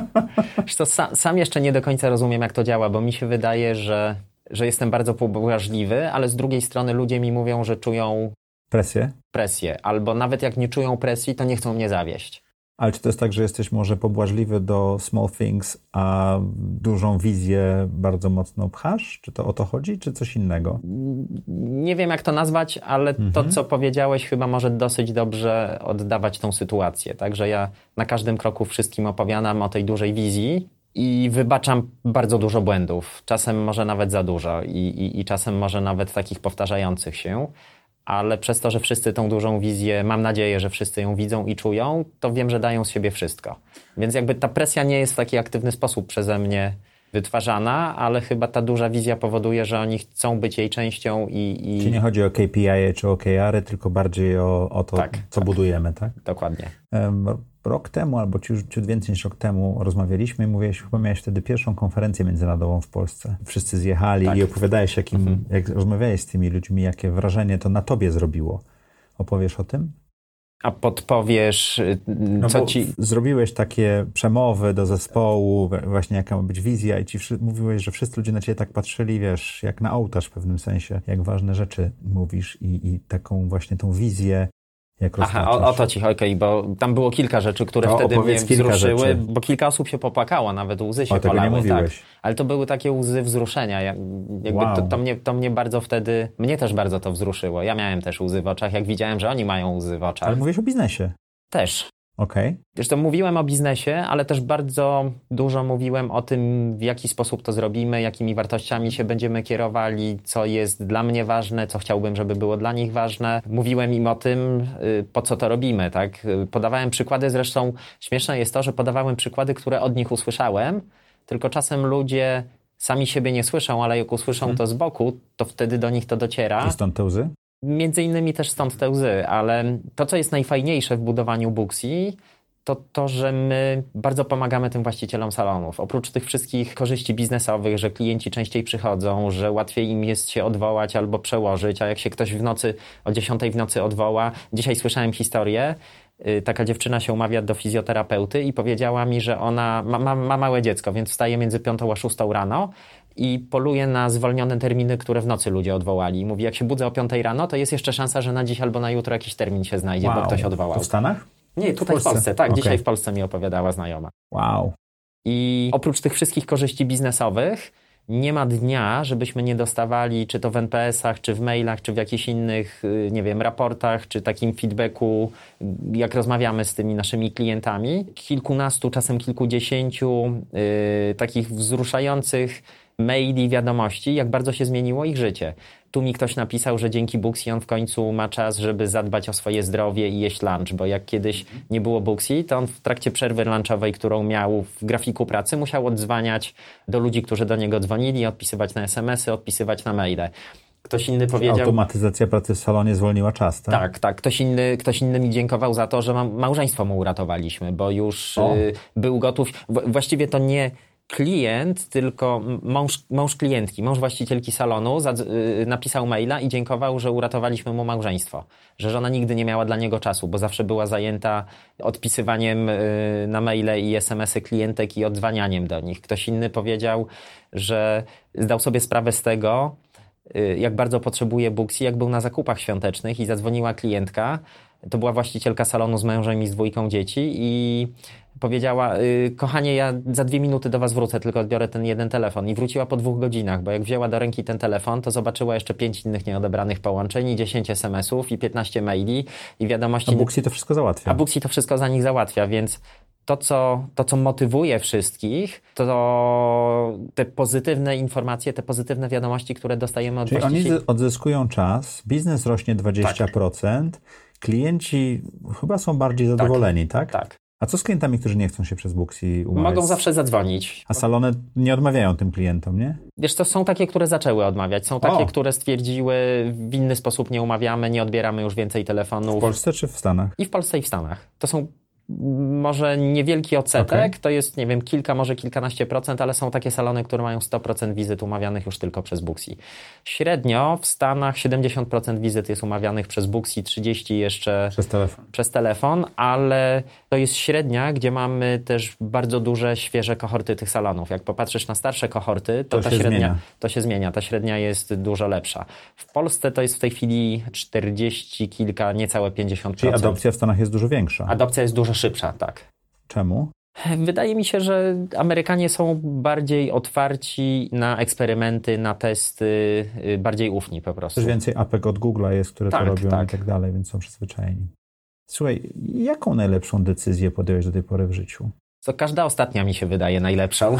S1: [LAUGHS]
S2: to sam, sam jeszcze nie do końca rozumiem, jak to działa, bo mi się wydaje, że, że jestem bardzo pobłażliwy, ale z drugiej strony ludzie mi mówią, że czują
S1: presję.
S2: Presję. Albo nawet jak nie czują presji, to nie chcą mnie zawieść.
S1: Ale czy to jest tak, że jesteś może pobłażliwy do small things, a dużą wizję bardzo mocno pchasz? Czy to o to chodzi, czy coś innego?
S2: Nie wiem, jak to nazwać, ale mhm. to, co powiedziałeś, chyba może dosyć dobrze oddawać tą sytuację. Także ja na każdym kroku wszystkim opowiadam o tej dużej wizji i wybaczam bardzo dużo błędów. Czasem może nawet za dużo i, i, i czasem może nawet takich powtarzających się ale przez to, że wszyscy tą dużą wizję, mam nadzieję, że wszyscy ją widzą i czują, to wiem, że dają z siebie wszystko. Więc jakby ta presja nie jest w taki aktywny sposób przeze mnie wytwarzana, ale chyba ta duża wizja powoduje, że oni chcą być jej częścią i... i...
S1: Czyli nie chodzi o KPI czy OKR-y, tylko bardziej o, o to, tak, co tak. budujemy, tak?
S2: Dokładnie.
S1: Um, rok temu, albo ciut, ciut więcej niż rok temu rozmawialiśmy i mówiłeś, chyba miałeś wtedy pierwszą konferencję międzynarodową w Polsce. Wszyscy zjechali tak. i opowiadałeś, jakim, mhm. jak rozmawiałeś z tymi ludźmi, jakie wrażenie to na tobie zrobiło. Opowiesz o tym?
S2: A podpowiesz, y, no co ci.
S1: Zrobiłeś takie przemowy do zespołu, właśnie jaka ma być wizja, i ci mówiłeś, że wszyscy ludzie na ciebie tak patrzyli, wiesz, jak na ołtarz w pewnym sensie, jak ważne rzeczy mówisz i, i taką właśnie tą wizję jak
S2: Aha, o, o, to ci, okej, okay, bo tam było kilka rzeczy, które to wtedy mnie wzruszyły, rzeczy. bo kilka osób się popłakało, nawet łzy się o. Nie tak. Ale to były takie łzy wzruszenia. Jakby wow. to, to, mnie, to mnie bardzo wtedy, mnie też bardzo to wzruszyło. Ja miałem też łzy w oczach, jak widziałem, że oni mają łzy w oczach.
S1: Ale mówisz o biznesie.
S2: Też.
S1: Okay.
S2: Zresztą mówiłem o biznesie, ale też bardzo dużo mówiłem o tym, w jaki sposób to zrobimy, jakimi wartościami się będziemy kierowali, co jest dla mnie ważne, co chciałbym, żeby było dla nich ważne. Mówiłem im o tym, y, po co to robimy, tak? Podawałem przykłady, zresztą śmieszne jest to, że podawałem przykłady, które od nich usłyszałem, tylko czasem ludzie sami siebie nie słyszą, ale jak usłyszą hmm. to z boku, to wtedy do nich to dociera.
S1: I stąd te łzy?
S2: Między innymi też stąd te łzy, ale to, co jest najfajniejsze w budowaniu Booksy, to to, że my bardzo pomagamy tym właścicielom salonów. Oprócz tych wszystkich korzyści biznesowych, że klienci częściej przychodzą, że łatwiej im jest się odwołać albo przełożyć, a jak się ktoś w nocy o 10 w nocy odwoła. Dzisiaj słyszałem historię, y, taka dziewczyna się umawia do fizjoterapeuty i powiedziała mi, że ona ma, ma, ma małe dziecko, więc wstaje między 5 a 6 rano i poluje na zwolnione terminy, które w nocy ludzie odwołali. I mówi, jak się budzę o 5 rano, to jest jeszcze szansa, że na dziś albo na jutro jakiś termin się znajdzie, wow. bo ktoś odwołał.
S1: To w Stanach?
S2: Nie, tutaj w Polsce, w Polsce tak. Okay. Dzisiaj w Polsce mi opowiadała znajoma.
S1: Wow.
S2: I oprócz tych wszystkich korzyści biznesowych, nie ma dnia, żebyśmy nie dostawali, czy to w NPS-ach, czy w mailach, czy w jakichś innych, y, nie wiem, raportach, czy takim feedbacku, jak rozmawiamy z tymi naszymi klientami. Kilkunastu, czasem kilkudziesięciu yy, takich wzruszających maili, wiadomości, jak bardzo się zmieniło ich życie. Tu mi ktoś napisał, że dzięki Booksy on w końcu ma czas, żeby zadbać o swoje zdrowie i jeść lunch, bo jak kiedyś nie było Booksy, to on w trakcie przerwy lunchowej, którą miał w grafiku pracy, musiał odzwaniać do ludzi, którzy do niego dzwonili, odpisywać na SMS-y, odpisywać na maile. Ktoś inny powiedział.
S1: Automatyzacja pracy w salonie zwolniła czas, tak?
S2: Tak, tak. Ktoś inny, ktoś inny mi dziękował za to, że małżeństwo mu uratowaliśmy, bo już y, był gotów. Właściwie to nie klient, tylko mąż, mąż klientki, mąż właścicielki salonu y, napisał maila i dziękował, że uratowaliśmy mu małżeństwo. Że żona nigdy nie miała dla niego czasu, bo zawsze była zajęta odpisywaniem y, na maile i SMS-y klientek i odzwanianiem do nich. Ktoś inny powiedział, że zdał sobie sprawę z tego, y, jak bardzo potrzebuje Booksy, jak był na zakupach świątecznych i zadzwoniła klientka, to była właścicielka salonu z mężem i z dwójką dzieci i powiedziała, y, kochanie, ja za dwie minuty do was wrócę, tylko odbiorę ten jeden telefon. I wróciła po dwóch godzinach, bo jak wzięła do ręki ten telefon, to zobaczyła jeszcze pięć innych nieodebranych połączeń, 10 SMS-ów i 15 maili i wiadomości.
S1: A Buxi to wszystko załatwia.
S2: A Buxi to wszystko za nich załatwia, więc to co, to, co motywuje wszystkich, to te pozytywne informacje, te pozytywne wiadomości, które dostajemy od
S1: Czyli
S2: właścicieli.
S1: oni odzyskują czas, biznes rośnie 20%, tak. klienci chyba są bardziej zadowoleni, tak?
S2: Tak. tak.
S1: A co z klientami, którzy nie chcą się przez Booksy umawiać?
S2: Mogą zawsze zadzwonić.
S1: A salony nie odmawiają tym klientom, nie?
S2: Wiesz, to są takie, które zaczęły odmawiać. Są takie, o. które stwierdziły, w inny sposób nie umawiamy, nie odbieramy już więcej telefonów.
S1: W Polsce czy w Stanach?
S2: I w Polsce i w Stanach. To są może niewielki odsetek, okay. to jest, nie wiem, kilka, może kilkanaście procent, ale są takie salony, które mają 100% wizyt umawianych już tylko przez Booksy. Średnio w Stanach 70% wizyt jest umawianych przez Booksy, 30% jeszcze
S1: przez telefon.
S2: przez telefon, ale to jest średnia, gdzie mamy też bardzo duże, świeże kohorty tych salonów. Jak popatrzysz na starsze kohorty, to,
S1: to
S2: ta
S1: średnia,
S2: zmienia. to się zmienia, ta średnia jest dużo lepsza. W Polsce to jest w tej chwili 40 kilka, niecałe 50%.
S1: Czyli adopcja w Stanach jest dużo większa.
S2: Adopcja jest dużo szybsza, tak.
S1: Czemu?
S2: Wydaje mi się, że Amerykanie są bardziej otwarci na eksperymenty, na testy, y, bardziej ufni po prostu.
S1: Też więcej apek od Google'a jest, które tak, to robią tak. i tak dalej, więc są przyzwyczajeni. Słuchaj, jaką najlepszą decyzję podjąłeś do tej pory w życiu?
S2: To każda ostatnia mi się wydaje najlepszą.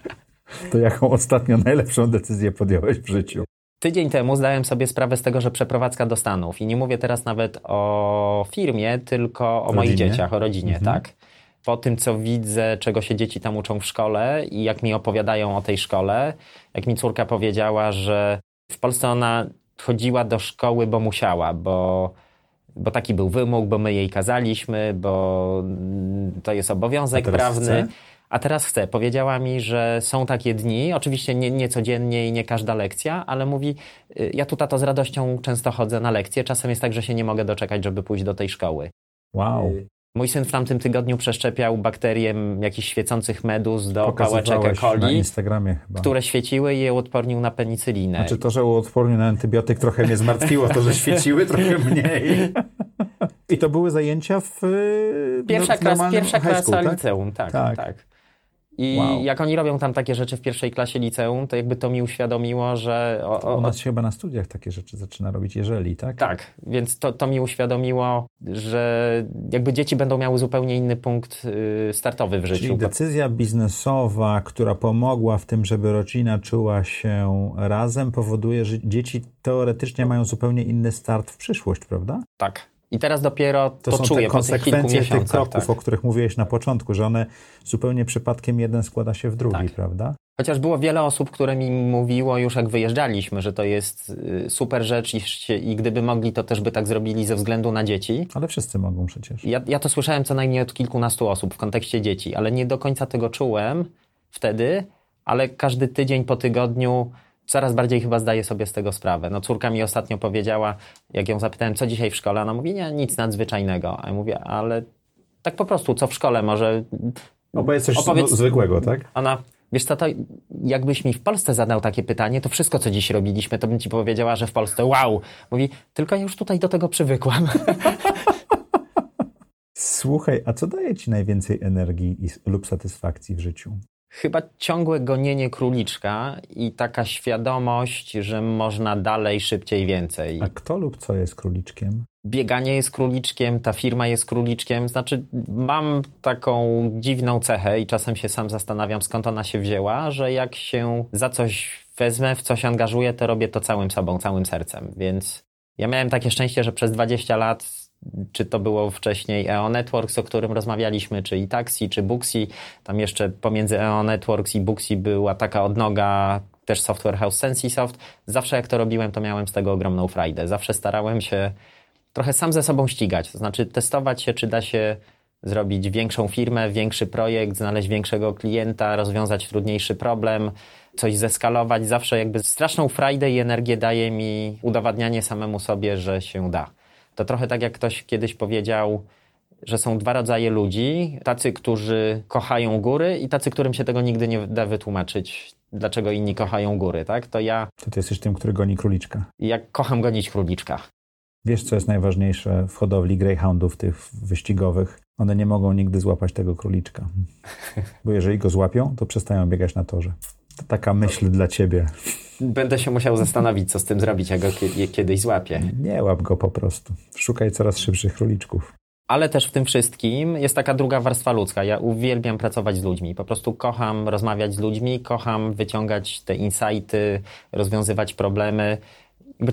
S2: [LAUGHS]
S1: to jaką ostatnio najlepszą decyzję podjąłeś w życiu?
S2: Tydzień temu zdałem sobie sprawę z tego, że przeprowadzka do Stanów i nie mówię teraz nawet o firmie, tylko o rodzinie? moich dzieciach, o rodzinie, mhm. tak. Po tym, co widzę, czego się dzieci tam uczą w szkole i jak mi opowiadają o tej szkole, jak mi córka powiedziała, że w Polsce ona chodziła do szkoły, bo musiała, bo, bo taki był wymóg, bo my jej kazaliśmy, bo to jest obowiązek prawny. Chce? A teraz chce. Powiedziała mi, że są takie dni, oczywiście nie, nie codziennie i nie każda lekcja, ale mówi, y, ja tu tato z radością często chodzę na lekcje, czasem jest tak, że się nie mogę doczekać, żeby pójść do tej szkoły.
S1: Wow.
S2: Y, mój syn w tamtym tygodniu przeszczepiał bakterie jakichś świecących meduz do pałeczek E. coli, które świeciły i je uodpornił na penicylinę.
S1: Znaczy to, że uodpornił na antybiotyk trochę mnie zmartwiło, to, że świeciły trochę mniej. [LAUGHS] I to były zajęcia w
S2: y, Pierwsza, klas, pierwsza klasa tak? liceum, tak, tak. tak. I wow. jak oni robią tam takie rzeczy w pierwszej klasie liceum, to jakby to mi uświadomiło, że...
S1: O, o, U nas się chyba na studiach takie rzeczy zaczyna robić, jeżeli, tak?
S2: Tak, więc to, to mi uświadomiło, że jakby dzieci będą miały zupełnie inny punkt y, startowy w życiu.
S1: Czyli decyzja biznesowa, która pomogła w tym, żeby rodzina czuła się razem, powoduje, że dzieci teoretycznie mają zupełnie inny start w przyszłość, prawda?
S2: Tak, i teraz dopiero to,
S1: to
S2: są czuję
S1: te konsekwencje tych, tych kroków, tak. o których mówiłeś na początku, że one zupełnie przypadkiem jeden składa się w drugi, tak. prawda?
S2: Chociaż było wiele osób, które mi mówiło już jak wyjeżdżaliśmy, że to jest y, super rzecz i, i gdyby mogli, to też by tak zrobili ze względu na dzieci.
S1: Ale wszyscy mogą przecież.
S2: Ja, ja to słyszałem co najmniej od kilkunastu osób w kontekście dzieci, ale nie do końca tego czułem wtedy, ale każdy tydzień po tygodniu coraz bardziej chyba zdaję sobie z tego sprawę. No córka mi ostatnio powiedziała, jak ją zapytałem, co dzisiaj w szkole, ona mówi, nie, nic nadzwyczajnego. A ja mówię, ale tak po prostu, co w szkole może...
S1: Opowiedz coś opowiedz... zwykłego, tak?
S2: Ona, wiesz co, to jakbyś mi w Polsce zadał takie pytanie, to wszystko, co dziś robiliśmy, to bym ci powiedziała, że w Polsce wow. Mówi, tylko ja już tutaj do tego przywykłam. [LAUGHS]
S1: Słuchaj, a co daje ci najwięcej energii lub satysfakcji w życiu?
S2: Chyba ciągłe gonienie króliczka i taka świadomość, że można dalej, szybciej, więcej.
S1: A kto lub co jest króliczkiem?
S2: Bieganie jest króliczkiem, ta firma jest króliczkiem. Znaczy, mam taką dziwną cechę i czasem się sam zastanawiam, skąd ona się wzięła, że jak się za coś wezmę, w coś angażuję, to robię to całym sobą, całym sercem. Więc ja miałem takie szczęście, że przez 20 lat czy to było wcześniej EO Networks, o którym rozmawialiśmy, czy i Taxi, czy Booksy. Tam jeszcze pomiędzy EO Networks i Booksy była taka odnoga, też Software House Sensisoft. Zawsze jak to robiłem, to miałem z tego ogromną frajdę. Zawsze starałem się trochę sam ze sobą ścigać, to znaczy testować się, czy da się zrobić większą firmę, większy projekt, znaleźć większego klienta, rozwiązać trudniejszy problem, coś zeskalować. Zawsze jakby straszną frajdę i energię daje mi udowadnianie samemu sobie, że się da. To trochę tak jak ktoś kiedyś powiedział, że są dwa rodzaje ludzi. Tacy, którzy kochają góry i tacy, którym się tego nigdy nie da wytłumaczyć, dlaczego inni kochają góry, tak? To ja...
S1: To ty jesteś tym, który goni króliczka.
S2: Ja kocham gonić króliczka.
S1: Wiesz, co jest najważniejsze w hodowli greyhoundów, tych wyścigowych? One nie mogą nigdy złapać tego króliczka. Bo jeżeli go złapią, to przestają biegać na torze. To taka myśl dla ciebie.
S2: Będę się musiał zastanowić, co z tym zrobić, jak go kiedyś złapię.
S1: Nie łap go po prostu. Szukaj coraz szybszych króliczków.
S2: Ale też w tym wszystkim jest taka druga warstwa ludzka. Ja uwielbiam pracować z ludźmi. Po prostu kocham rozmawiać z ludźmi, kocham wyciągać te insighty, rozwiązywać problemy.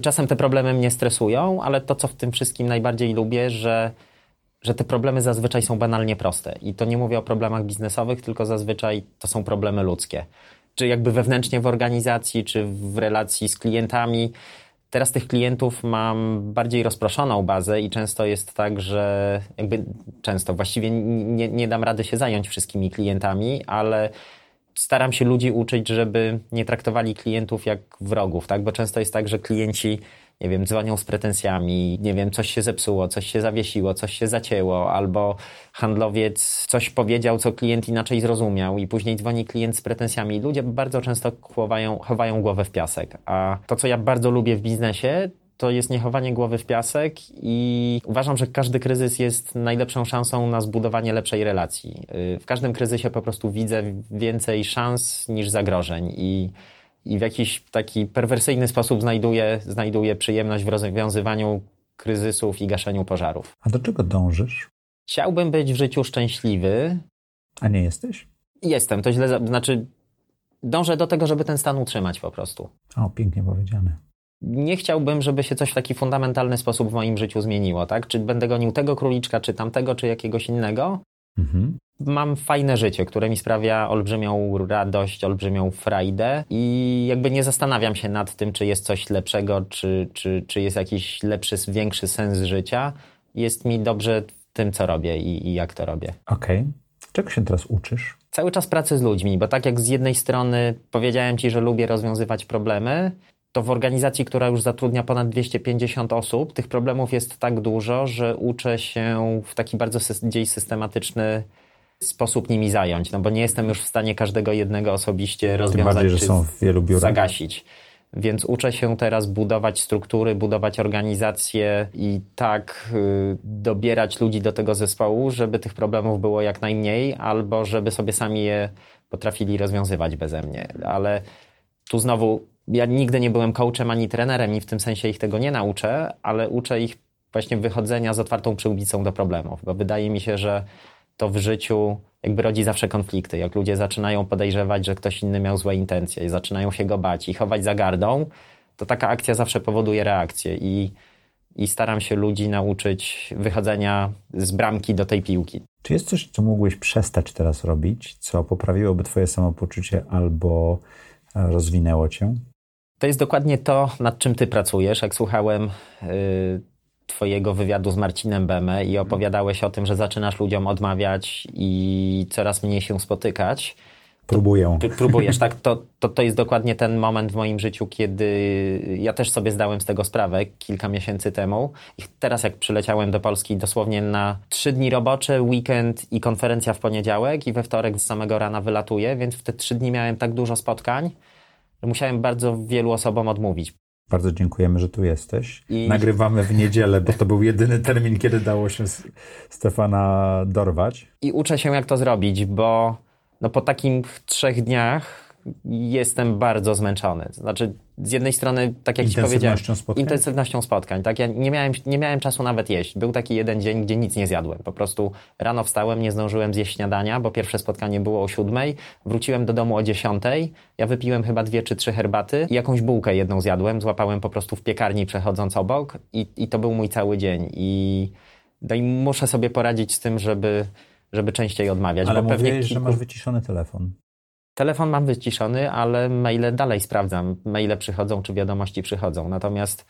S2: Czasem te problemy mnie stresują, ale to, co w tym wszystkim najbardziej lubię, że, że te problemy zazwyczaj są banalnie proste. I to nie mówię o problemach biznesowych, tylko zazwyczaj to są problemy ludzkie. Czy jakby wewnętrznie w organizacji, czy w relacji z klientami Teraz tych klientów mam bardziej rozproszoną bazę i często jest tak, że jakby często właściwie nie, nie dam rady się zająć wszystkimi klientami, ale staram się ludzi uczyć, żeby nie traktowali klientów jak wrogów, tak? Bo często jest tak, że klienci nie wiem, dzwonią z pretensjami, nie wiem, coś się zepsuło, coś się zawiesiło, coś się zacięło, albo handlowiec coś powiedział, co klient inaczej zrozumiał i później dzwoni klient z pretensjami. Ludzie bardzo często chowają, chowają głowę w piasek. A to, co ja bardzo lubię w biznesie, to jest niechowanie głowy w piasek i uważam, że każdy kryzys jest najlepszą szansą na zbudowanie lepszej relacji. W każdym kryzysie po prostu widzę więcej szans niż zagrożeń i i w jakiś taki perwersyjny sposób znajduje, znajduje przyjemność w rozwiązywaniu kryzysów i gaszeniu pożarów.
S1: A do czego dążysz?
S2: Chciałbym być w życiu szczęśliwy.
S1: A nie jesteś?
S2: Jestem, to źle, znaczy dążę do tego, żeby ten stan utrzymać po prostu.
S1: O, pięknie powiedziane.
S2: Nie chciałbym, żeby się coś w taki fundamentalny sposób w moim życiu zmieniło, tak? Czy będę gonił tego króliczka, czy tamtego, czy jakiegoś innego, Mhm. Mam fajne życie, które mi sprawia olbrzymią radość, olbrzymią frajdę i jakby nie zastanawiam się nad tym, czy jest coś lepszego, czy, czy, czy jest jakiś lepszy, większy sens życia. Jest mi dobrze tym, co robię i, i jak to robię.
S1: Okej. Okay. Czego się teraz uczysz?
S2: Cały czas pracy z ludźmi, bo tak jak z jednej strony powiedziałem Ci, że lubię rozwiązywać problemy, to w organizacji, która już zatrudnia ponad 250 osób, tych problemów jest tak dużo, że uczę się w taki bardzo gdzieś systematyczny sposób nimi zająć, no bo nie jestem już w stanie każdego jednego osobiście rozwiązać
S1: bardziej, że są w wielu biurach.
S2: zagasić. Więc uczę się teraz budować struktury, budować organizacje i tak y, dobierać ludzi do tego zespołu, żeby tych problemów było jak najmniej, albo żeby sobie sami je potrafili rozwiązywać beze mnie. Ale tu znowu ja nigdy nie byłem coachem ani trenerem i w tym sensie ich tego nie nauczę, ale uczę ich właśnie wychodzenia z otwartą przyłbicą do problemów, bo wydaje mi się, że to w życiu jakby rodzi zawsze konflikty. Jak ludzie zaczynają podejrzewać, że ktoś inny miał złe intencje i zaczynają się go bać i chować za gardą, to taka akcja zawsze powoduje reakcję i, i staram się ludzi nauczyć wychodzenia z bramki do tej piłki.
S1: Czy jest coś, co mógłbyś przestać teraz robić, co poprawiłoby twoje samopoczucie albo rozwinęło cię?
S2: To jest dokładnie to, nad czym ty pracujesz. Jak słuchałem y, twojego wywiadu z Marcinem Beme i opowiadałeś o tym, że zaczynasz ludziom odmawiać i coraz mniej się spotykać.
S1: Próbuję.
S2: Próbujesz, tak? To, to, to jest dokładnie ten moment w moim życiu, kiedy ja też sobie zdałem z tego sprawę kilka miesięcy temu. I teraz jak przyleciałem do Polski dosłownie na trzy dni robocze, weekend i konferencja w poniedziałek i we wtorek z samego rana wylatuję, więc w te trzy dni miałem tak dużo spotkań, że musiałem bardzo wielu osobom odmówić.
S1: Bardzo dziękujemy, że tu jesteś. I... Nagrywamy w niedzielę, bo to był jedyny termin, kiedy dało się Stefana dorwać.
S2: I uczę się, jak to zrobić, bo no po takich trzech dniach jestem bardzo zmęczony. Znaczy, z jednej strony, tak jak ci powiedziałem,
S1: spotkań?
S2: intensywnością spotkań. Tak? Ja nie miałem, nie miałem czasu nawet jeść. Był taki jeden dzień, gdzie nic nie zjadłem. Po prostu rano wstałem, nie zdążyłem zjeść śniadania, bo pierwsze spotkanie było o siódmej. Wróciłem do domu o dziesiątej. Ja wypiłem chyba dwie czy trzy herbaty i jakąś bułkę jedną zjadłem. Złapałem po prostu w piekarni przechodząc obok i, i to był mój cały dzień. I, no i muszę sobie poradzić z tym, żeby żeby częściej odmawiać.
S1: Ale bo pewnie kilku... że masz wyciszony telefon.
S2: Telefon mam wyciszony, ale maile dalej sprawdzam. Maile przychodzą, czy wiadomości przychodzą. Natomiast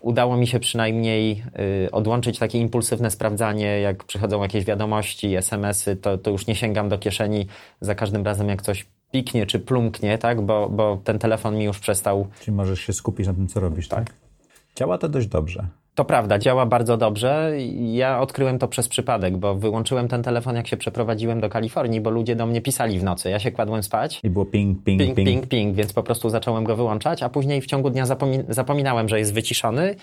S2: udało mi się przynajmniej y, odłączyć takie impulsywne sprawdzanie, jak przychodzą jakieś wiadomości, SMS-y, to, to już nie sięgam do kieszeni za każdym razem, jak coś piknie czy plumknie, tak? bo, bo ten telefon mi już przestał.
S1: Czyli możesz się skupić na tym, co robisz, tak? tak? Działa to dość dobrze.
S2: To prawda, działa bardzo dobrze. Ja odkryłem to przez przypadek, bo wyłączyłem ten telefon, jak się przeprowadziłem do Kalifornii, bo ludzie do mnie pisali w nocy. Ja się kładłem spać.
S1: I było ping, ping,
S2: ping. Ping, ping, ping, więc po prostu zacząłem go wyłączać, a później w ciągu dnia zapomin zapomniałem, że jest wyciszony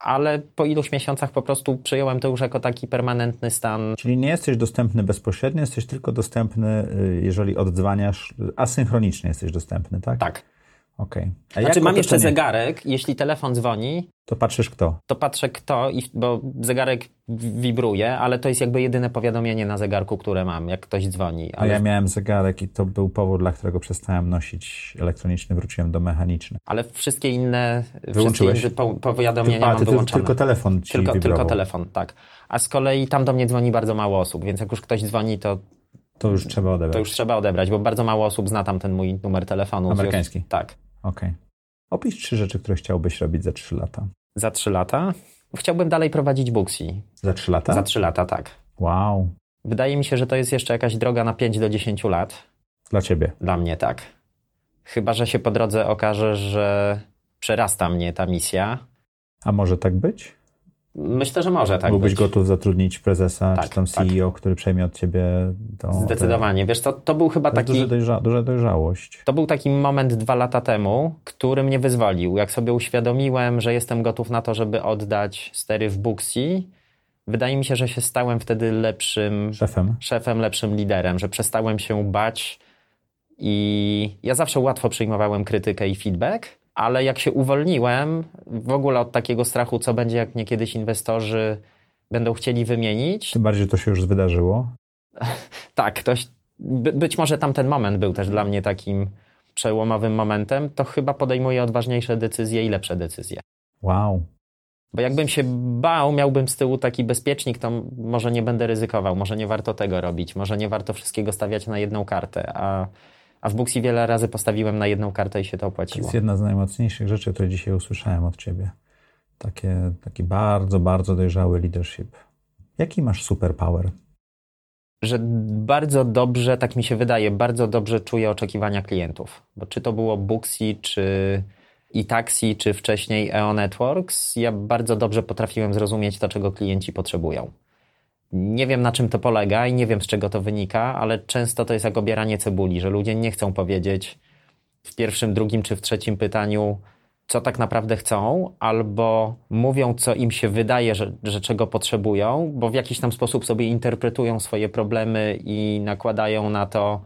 S2: ale po iluś miesiącach po prostu przyjąłem to już jako taki permanentny stan.
S1: Czyli nie jesteś dostępny bezpośrednio, jesteś tylko dostępny, y, jeżeli oddzwaniasz, asynchronicznie jesteś dostępny, tak?
S2: Tak.
S1: Okej.
S2: Okay. Znaczy mam jeszcze zegarek, jeśli telefon dzwoni,
S1: to patrzysz kto?
S2: To patrzę kto, i, bo zegarek wibruje, ale to jest jakby jedyne powiadomienie na zegarku, które mam, jak ktoś dzwoni.
S1: Ale... A ja miałem zegarek i to był powód, dla którego przestałem nosić elektroniczny, wróciłem do mechaniczny.
S2: Ale wszystkie inne, Wyłączyłeś? wszystkie inne powiadomienia
S1: tylko,
S2: mam ty,
S1: wyłączone. Tylko telefon ci
S2: tylko,
S1: wibrował.
S2: tylko telefon, tak. A z kolei tam do mnie dzwoni bardzo mało osób, więc jak już ktoś dzwoni, to
S1: to już trzeba odebrać.
S2: To już trzeba odebrać, bo bardzo mało osób zna tam ten mój numer telefonu.
S1: Amerykański?
S2: Tak.
S1: Okej. Okay. Opisz trzy rzeczy, które chciałbyś robić za trzy lata.
S2: Za trzy lata? Chciałbym dalej prowadzić Booksy.
S1: Za trzy lata?
S2: Za trzy lata, tak.
S1: Wow.
S2: Wydaje mi się, że to jest jeszcze jakaś droga na 5 do 10 lat.
S1: Dla ciebie?
S2: Dla mnie, tak. Chyba, że się po drodze okaże, że przerasta mnie ta misja.
S1: A może tak być?
S2: Myślę, że może tak
S1: Byłbyś
S2: być.
S1: gotów zatrudnić prezesa,
S2: tak,
S1: czy tam CEO, tak. który przejmie od ciebie tą...
S2: Zdecydowanie. Wiesz co, to był chyba
S1: to
S2: taki...
S1: Duża, dojrza, duża dojrzałość.
S2: To był taki moment dwa lata temu, który mnie wyzwolił. Jak sobie uświadomiłem, że jestem gotów na to, żeby oddać stery w Booksy, wydaje mi się, że się stałem wtedy lepszym...
S1: Szefem.
S2: Szefem, lepszym liderem, że przestałem się bać i ja zawsze łatwo przyjmowałem krytykę i feedback, ale jak się uwolniłem w ogóle od takiego strachu, co będzie, jak mnie kiedyś inwestorzy będą chcieli wymienić.
S1: Tym bardziej to się już wydarzyło. [LAUGHS]
S2: tak, ktoś, by, być może tamten moment był też dla mnie takim przełomowym momentem, to chyba podejmuję odważniejsze decyzje i lepsze decyzje.
S1: Wow.
S2: Bo jakbym się bał, miałbym z tyłu taki bezpiecznik, to może nie będę ryzykował, może nie warto tego robić, może nie warto wszystkiego stawiać na jedną kartę, a a w Booksy wiele razy postawiłem na jedną kartę i się to opłaciło.
S1: To jest jedna z najmocniejszych rzeczy, które dzisiaj usłyszałem od ciebie. Takie, taki bardzo, bardzo dojrzały leadership. Jaki masz superpower?
S2: Że bardzo dobrze, tak mi się wydaje, bardzo dobrze czuję oczekiwania klientów. Bo czy to było Booksy, czy e-taxi, czy wcześniej EO Networks, ja bardzo dobrze potrafiłem zrozumieć to, czego klienci potrzebują. Nie wiem na czym to polega i nie wiem z czego to wynika, ale często to jest jak obieranie cebuli, że ludzie nie chcą powiedzieć w pierwszym, drugim czy w trzecim pytaniu, co tak naprawdę chcą, albo mówią, co im się wydaje, że, że czego potrzebują, bo w jakiś tam sposób sobie interpretują swoje problemy i nakładają na to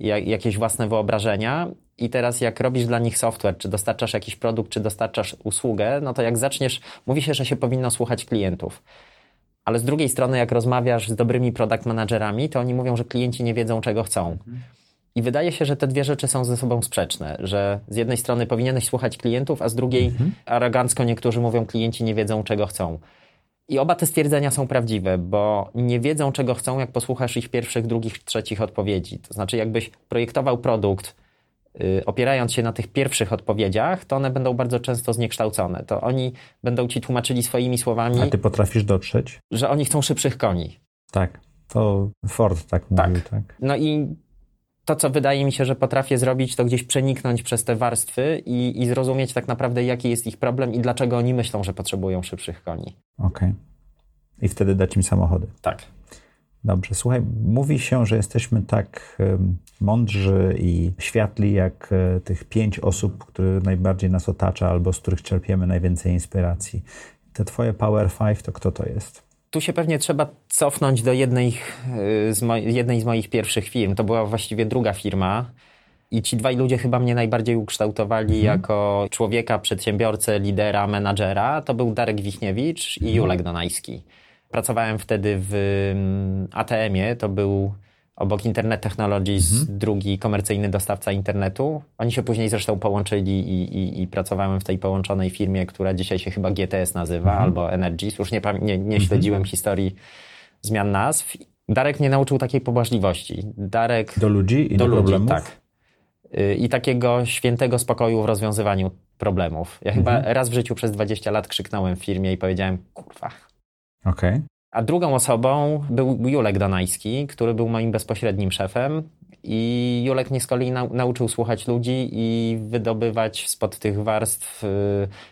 S2: jakieś własne wyobrażenia. I teraz, jak robisz dla nich software, czy dostarczasz jakiś produkt, czy dostarczasz usługę, no to jak zaczniesz, mówi się, że się powinno słuchać klientów. Ale z drugiej strony, jak rozmawiasz z dobrymi product managerami, to oni mówią, że klienci nie wiedzą, czego chcą. I wydaje się, że te dwie rzeczy są ze sobą sprzeczne, że z jednej strony powinieneś słuchać klientów, a z drugiej mhm. arogancko niektórzy mówią, klienci nie wiedzą, czego chcą. I oba te stwierdzenia są prawdziwe, bo nie wiedzą, czego chcą, jak posłuchasz ich pierwszych, drugich, trzecich odpowiedzi. To znaczy, jakbyś projektował produkt, opierając się na tych pierwszych odpowiedziach, to one będą bardzo często zniekształcone. To oni będą ci tłumaczyli swoimi słowami.
S1: A ty potrafisz dotrzeć?
S2: Że oni chcą szybszych koni.
S1: Tak. To Ford tak mówił, tak. tak.
S2: No i to, co wydaje mi się, że potrafię zrobić, to gdzieś przeniknąć przez te warstwy i, i zrozumieć tak naprawdę, jaki jest ich problem i dlaczego oni myślą, że potrzebują szybszych koni.
S1: Okej. Okay. I wtedy dać im samochody.
S2: Tak.
S1: Dobrze, słuchaj, mówi się, że jesteśmy tak mądrzy i światli jak e, tych pięć osób, które najbardziej nas otacza albo z których czerpiemy najwięcej inspiracji. Te twoje Power Five to kto to jest?
S2: Tu się pewnie trzeba cofnąć do jednej e, z, jednej z moich pierwszych firm. To była właściwie druga firma. I ci dwaj ludzie chyba mnie najbardziej ukształtowali mhm. jako człowieka, przedsiębiorcę, lidera, menadżera. To był Darek Wichniewicz i mhm. Julek Donajski. Pracowałem wtedy w mm, ATM-ie, to był obok Internet Technologies mhm. drugi komercyjny dostawca internetu. Oni się później zresztą połączyli i, i, i pracowałem w tej połączonej firmie, która dzisiaj się chyba GTS nazywa, mhm. albo Energies. Już nie, nie, nie śledziłem mhm. historii zmian nazw. Darek mnie nauczył takiej pobłażliwości. Darek...
S1: Do ludzi i
S2: do,
S1: do
S2: ludzi,
S1: problemów?
S2: Tak. Y, I takiego świętego spokoju w rozwiązywaniu problemów. Ja chyba mhm. raz w życiu przez 20 lat krzyknąłem w firmie i powiedziałem, kurwa.
S1: Okay.
S2: A drugą osobą był Julek Danajski, który był moim bezpośrednim szefem. I Julek mnie z kolei nau nauczył słuchać ludzi i wydobywać spod tych warstw y,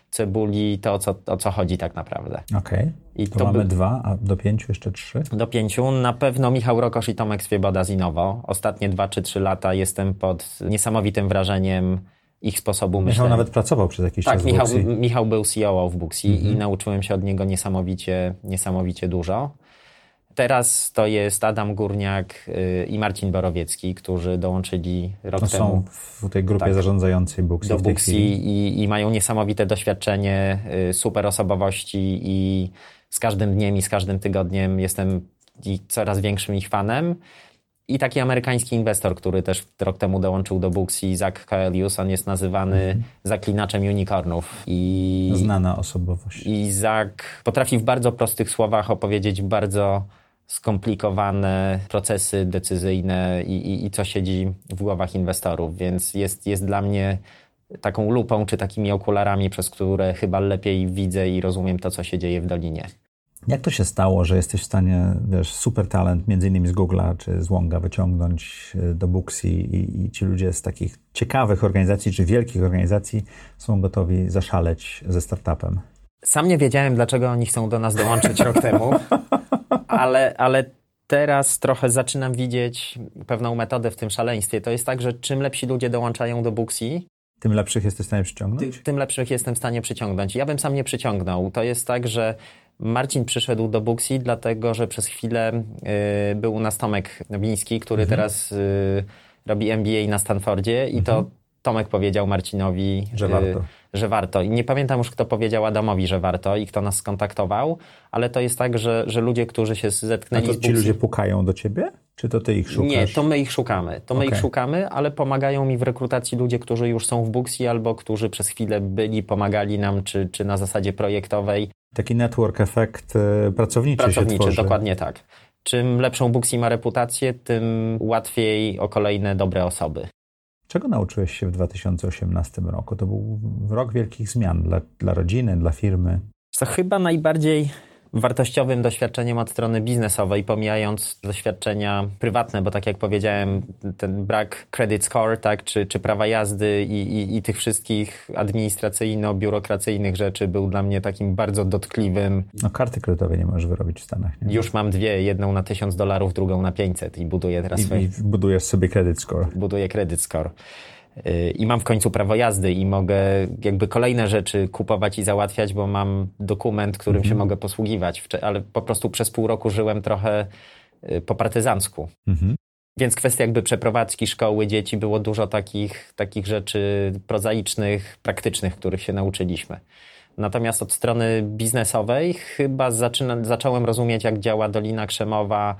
S2: cebuli to, o co, o co chodzi tak naprawdę.
S1: Okej. Okay. I to, to mamy by... dwa, a do pięciu jeszcze trzy?
S2: Do pięciu. Na pewno Michał Rokosz i Tomek Swieboda z Inowo. Ostatnie dwa czy trzy lata jestem pod niesamowitym wrażeniem ich sposobu
S1: Michał
S2: myślenia.
S1: nawet pracował przez jakiś
S2: tak,
S1: czas
S2: Michał,
S1: w Booksy.
S2: Michał był CEO w Booksy
S1: Mhm.
S2: i nauczyłem się od niego niesamowicie, niesamowicie dużo. Teraz to jest Adam Górniak y, i Marcin Borowiecki, którzy dołączyli rok
S1: To
S2: temu
S1: są w tej grupie
S2: Tak.
S1: zarządzającej Booksy
S2: do Booksy i, i mają niesamowite doświadczenie, y, super osobowości i z każdym dniem i z każdym tygodniem jestem i coraz większym ich fanem. I taki amerykański inwestor, który też rok temu dołączył do Booksy, Zach Kaelius, on jest nazywany
S1: Mhm.
S2: zaklinaczem unicornów. I,
S1: Znana osobowość.
S2: I Zach potrafi w bardzo prostych słowach opowiedzieć bardzo skomplikowane procesy decyzyjne i, i, i co siedzi w głowach inwestorów, więc jest, jest dla mnie taką lupą czy takimi okularami, przez które chyba lepiej widzę i rozumiem to, co się dzieje w Dolinie.
S1: Jak to się stało, że jesteś w stanie, wiesz, super talent, między innymi z Google'a czy z Wonga wyciągnąć e, do Booksy i, i ci ludzie z takich ciekawych organizacji czy wielkich organizacji są gotowi zaszaleć ze startupem?
S2: Sam nie wiedziałem, dlaczego oni chcą do nas dołączyć rok temu, ale, ale teraz trochę zaczynam widzieć pewną metodę w tym szaleństwie. To jest tak, że czym lepsi ludzie dołączają do Booksy,
S1: Tym lepszych jesteś w stanie przyciągnąć?
S2: ty, tym lepszych jestem w stanie przyciągnąć. Ja bym sam nie przyciągnął. To jest tak, że Marcin przyszedł do Booksy, dlatego że przez chwilę y, był u nas Tomek Wiński, który
S1: Mhm.
S2: teraz y, robi MBA na Stanfordzie i to Tomek powiedział Marcinowi,
S1: Mhm. Że
S2: y,
S1: warto.
S2: Że warto. I nie pamiętam już, kto powiedział Adamowi, że warto i kto nas skontaktował, ale to jest tak, że, że ludzie, którzy się
S1: A
S2: zetknęli
S1: to
S2: z
S1: ci ludzie pukają do ciebie? Czy to ty ich szukasz?
S2: Nie, to my ich szukamy. To my
S1: Okej.
S2: ich szukamy, ale pomagają mi w rekrutacji ludzie, którzy już są w Booksy albo którzy przez chwilę byli, pomagali nam, czy, czy na zasadzie projektowej.
S1: Taki network efekt e, pracowniczy, się
S2: Pracowniczy,
S1: tworzy.
S2: dokładnie tak. Czym lepszą Booksy ma reputację, tym łatwiej o kolejne dobre osoby.
S1: Czego nauczyłeś się w 2018 roku? To był rok wielkich zmian dla, dla rodziny, dla firmy.
S2: Co chyba najbardziej wartościowym doświadczeniem od strony biznesowej, pomijając doświadczenia prywatne, bo tak jak powiedziałem, ten brak credit score, tak, czy, czy prawa jazdy i, i, i tych wszystkich administracyjno-biurokracyjnych rzeczy był dla mnie takim bardzo dotkliwym.
S1: No karty kredytowej nie możesz wyrobić w Stanach, nie?
S2: Już mam dwie, jedną na 1000 dolarów, drugą na 500 i buduję teraz
S1: I,
S2: swoje,
S1: I budujesz sobie credit score.
S2: buduję credit score. I mam w końcu prawo jazdy i mogę jakby kolejne rzeczy kupować i załatwiać, bo mam dokument, którym się mogę posługiwać. Ale po prostu przez pół roku żyłem trochę yy, po partyzancku.
S1: Mhm.
S2: Więc kwestia jakby przeprowadzki szkoły dzieci było dużo takich, takich rzeczy prozaicznych, praktycznych, których się nauczyliśmy. Natomiast od strony biznesowej chyba zaczyna, zacząłem rozumieć, jak działa Dolina Krzemowa,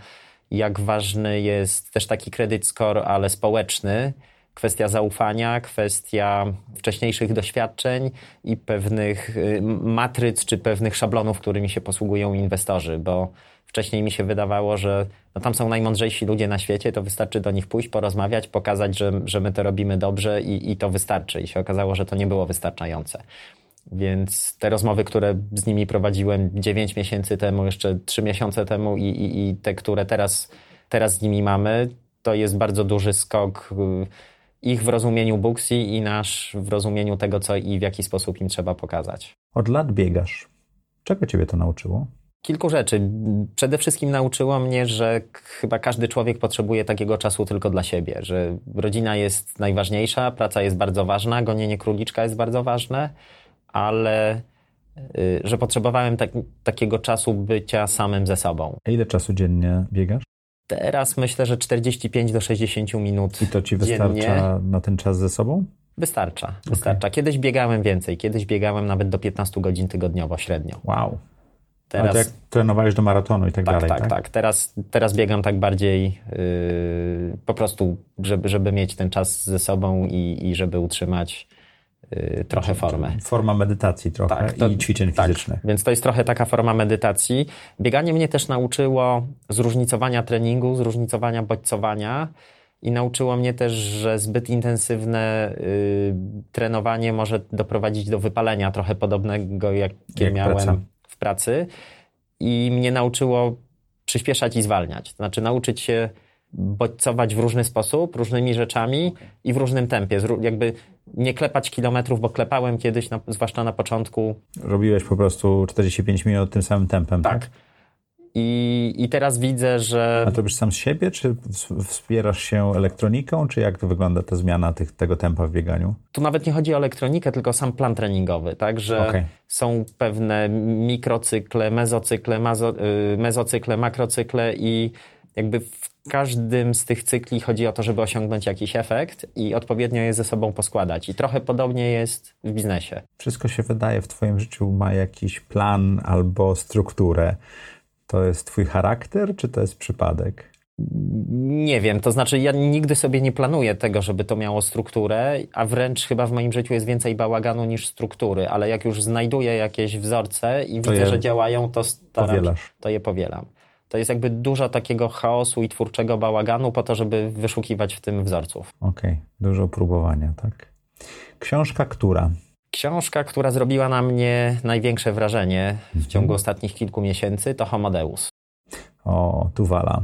S2: jak ważny jest też taki credit score, ale społeczny. Kwestia zaufania, kwestia wcześniejszych doświadczeń i pewnych y, matryc czy pewnych szablonów, którymi się posługują inwestorzy, bo wcześniej mi się wydawało, że no tam są najmądrzejsi ludzie na świecie, to wystarczy do nich pójść, porozmawiać, pokazać, że, że my to robimy dobrze i, i to wystarczy. I się okazało, że to nie było wystarczające. Więc te rozmowy, które z nimi prowadziłem 9 miesięcy temu, jeszcze 3 miesiące temu i, i, i te, które teraz, teraz z nimi mamy, to jest bardzo duży skok y, ich w rozumieniu Booksy i nasz w rozumieniu tego, co i w jaki sposób im trzeba pokazać.
S1: Od lat biegasz. Czego ciebie to nauczyło?
S2: Kilku rzeczy. Przede wszystkim nauczyło mnie, że chyba każdy człowiek potrzebuje takiego czasu tylko dla siebie, że rodzina jest najważniejsza, praca jest bardzo ważna, gonienie króliczka jest bardzo ważne, ale y, że potrzebowałem tak, takiego czasu bycia samym ze sobą.
S1: A ile czasu dziennie biegasz?
S2: Teraz myślę, że 45 do 60 minut
S1: I to ci
S2: dziennie
S1: wystarcza na ten czas ze sobą?
S2: wystarcza. wystarcza. Kiedyś biegałem więcej, kiedyś biegałem nawet do 15 godzin tygodniowo średnio.
S1: Wow.
S2: Teraz...
S1: Ale to jak trenowałeś do maratonu i tak,
S2: Tak,
S1: dalej,
S2: tak, tak. Teraz, teraz biegam tak bardziej yy, po prostu, żeby, żeby mieć ten czas ze sobą i, i żeby utrzymać trochę formę.
S1: Forma medytacji trochę
S2: Tak, to-
S1: i ćwiczeń
S2: tak.
S1: fizycznych.
S2: Więc to jest trochę taka forma medytacji. Bieganie mnie też nauczyło zróżnicowania treningu, zróżnicowania bodźcowania i nauczyło mnie też, że zbyt intensywne y, trenowanie może doprowadzić do wypalenia trochę podobnego, jakie
S1: Jak
S2: miałem
S1: praca.
S2: w pracy. I mnie nauczyło przyspieszać i zwalniać. To znaczy nauczyć się bodźcować w różny sposób, różnymi rzeczami i w różnym tempie. Jakby nie klepać kilometrów, bo klepałem kiedyś, na, zwłaszcza na początku,
S1: Robiłeś po prostu 45 minut tym samym tempem, tak?
S2: tak. I, I teraz widzę, że.
S1: A to robisz sam z siebie, czy wspierasz się elektroniką, czy jak to wygląda ta zmiana tych, tego tempa w bieganiu?
S2: Tu nawet nie chodzi o elektronikę, tylko sam plan treningowy, tak? Że okay. są pewne mikrocykle, mezocykle, mazo, y, mezocykle, makrocykle i jakby w każdym z tych cykli chodzi o to, żeby osiągnąć jakiś efekt i odpowiednio je ze sobą poskładać. I trochę podobnie jest w biznesie.
S1: Wszystko się wydaje w Twoim życiu ma jakiś plan albo strukturę. To jest Twój charakter, czy to jest przypadek?
S2: Nie wiem, to znaczy ja nigdy sobie nie planuję tego, żeby to miało strukturę, a wręcz chyba w moim życiu jest więcej bałaganu niż struktury, ale jak już znajduję jakieś wzorce i to widzę, że działają, to staram,
S1: powielasz.
S2: to je powielam. To jest jakby dużo takiego chaosu i twórczego bałaganu po to, żeby wyszukiwać w tym wzorców.
S1: Okej, okay. dużo próbowania, tak. Książka która?
S2: Książka, która zrobiła na mnie największe wrażenie w mhm. ciągu ostatnich kilku miesięcy, to Homodeus.
S1: O, Tuwala.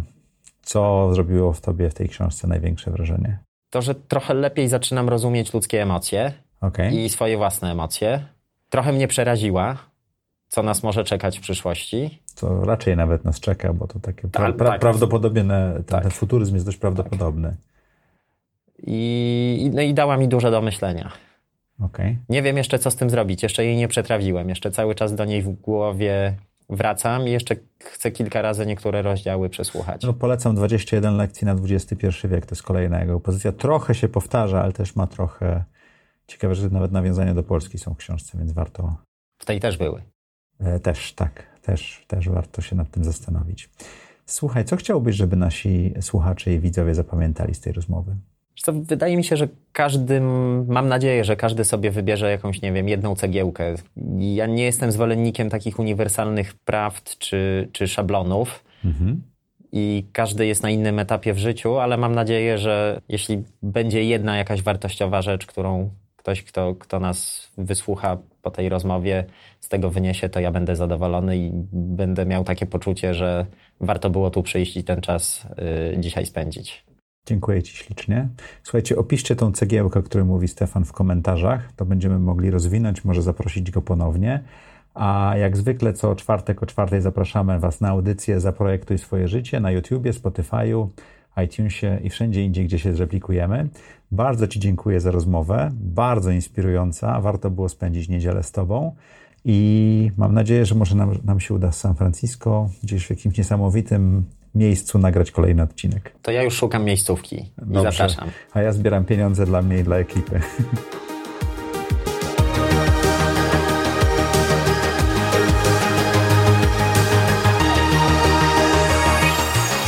S1: Co zrobiło w tobie w tej książce największe wrażenie?
S2: To, że trochę lepiej zaczynam rozumieć ludzkie emocje okay. i swoje własne emocje. Trochę mnie przeraziła, co nas może czekać w przyszłości.
S1: Co raczej nawet nas czeka, bo to takie pra, tak, pra, tak, prawdopodobne, ten, tak. ten, futuryzm jest dość prawdopodobny. Tak.
S2: I, no i dała mi dużo do myślenia.
S1: Okay.
S2: Nie wiem jeszcze, co z tym zrobić. Jeszcze jej nie przetrawiłem. Jeszcze cały czas do niej w głowie wracam i jeszcze chcę kilka razy niektóre rozdziały przesłuchać.
S1: No, polecam 21 lekcji na XXI wiek. To jest kolejna jego pozycja. Trochę się powtarza, ale też ma trochę... Ciekawe, że nawet nawiązania do Polski są w książce, więc warto...
S2: W tej też były.
S1: E, też, tak. Też, też warto się nad tym zastanowić. Słuchaj, co chciałbyś, żeby nasi słuchacze i widzowie zapamiętali z tej rozmowy?
S2: Wydaje mi się, że każdy, mam nadzieję, że każdy sobie wybierze jakąś, nie wiem, jedną cegiełkę. Ja nie jestem zwolennikiem takich uniwersalnych prawd czy, czy szablonów. Mhm. I każdy jest na innym etapie w życiu, ale mam nadzieję, że jeśli będzie jedna jakaś wartościowa rzecz, którą ktoś, kto, kto nas wysłucha po tej rozmowie, z tego wyniesie, to ja będę zadowolony i będę miał takie poczucie, że warto było tu przyjść i ten czas y, dzisiaj spędzić.
S1: Dziękuję Ci ślicznie. Słuchajcie, opiszcie tą cegiełkę, o której mówi Stefan w komentarzach. To będziemy mogli rozwinąć, może zaprosić go ponownie. A jak zwykle co czwartek o czwartej zapraszamy Was na audycję Zaprojektuj swoje życie na YouTubie, Spotify'u, iTunesie i wszędzie indziej, gdzie się zreplikujemy. Bardzo Ci dziękuję za rozmowę, bardzo inspirująca. Warto było spędzić niedzielę z Tobą. I mam nadzieję, że może nam, nam się uda z San Francisco, gdzieś w jakimś niesamowitym miejscu nagrać kolejny odcinek.
S2: To ja już szukam miejscówki i Dobrze. zapraszam.
S1: A ja zbieram pieniądze dla mnie i dla ekipy. [LAUGHS]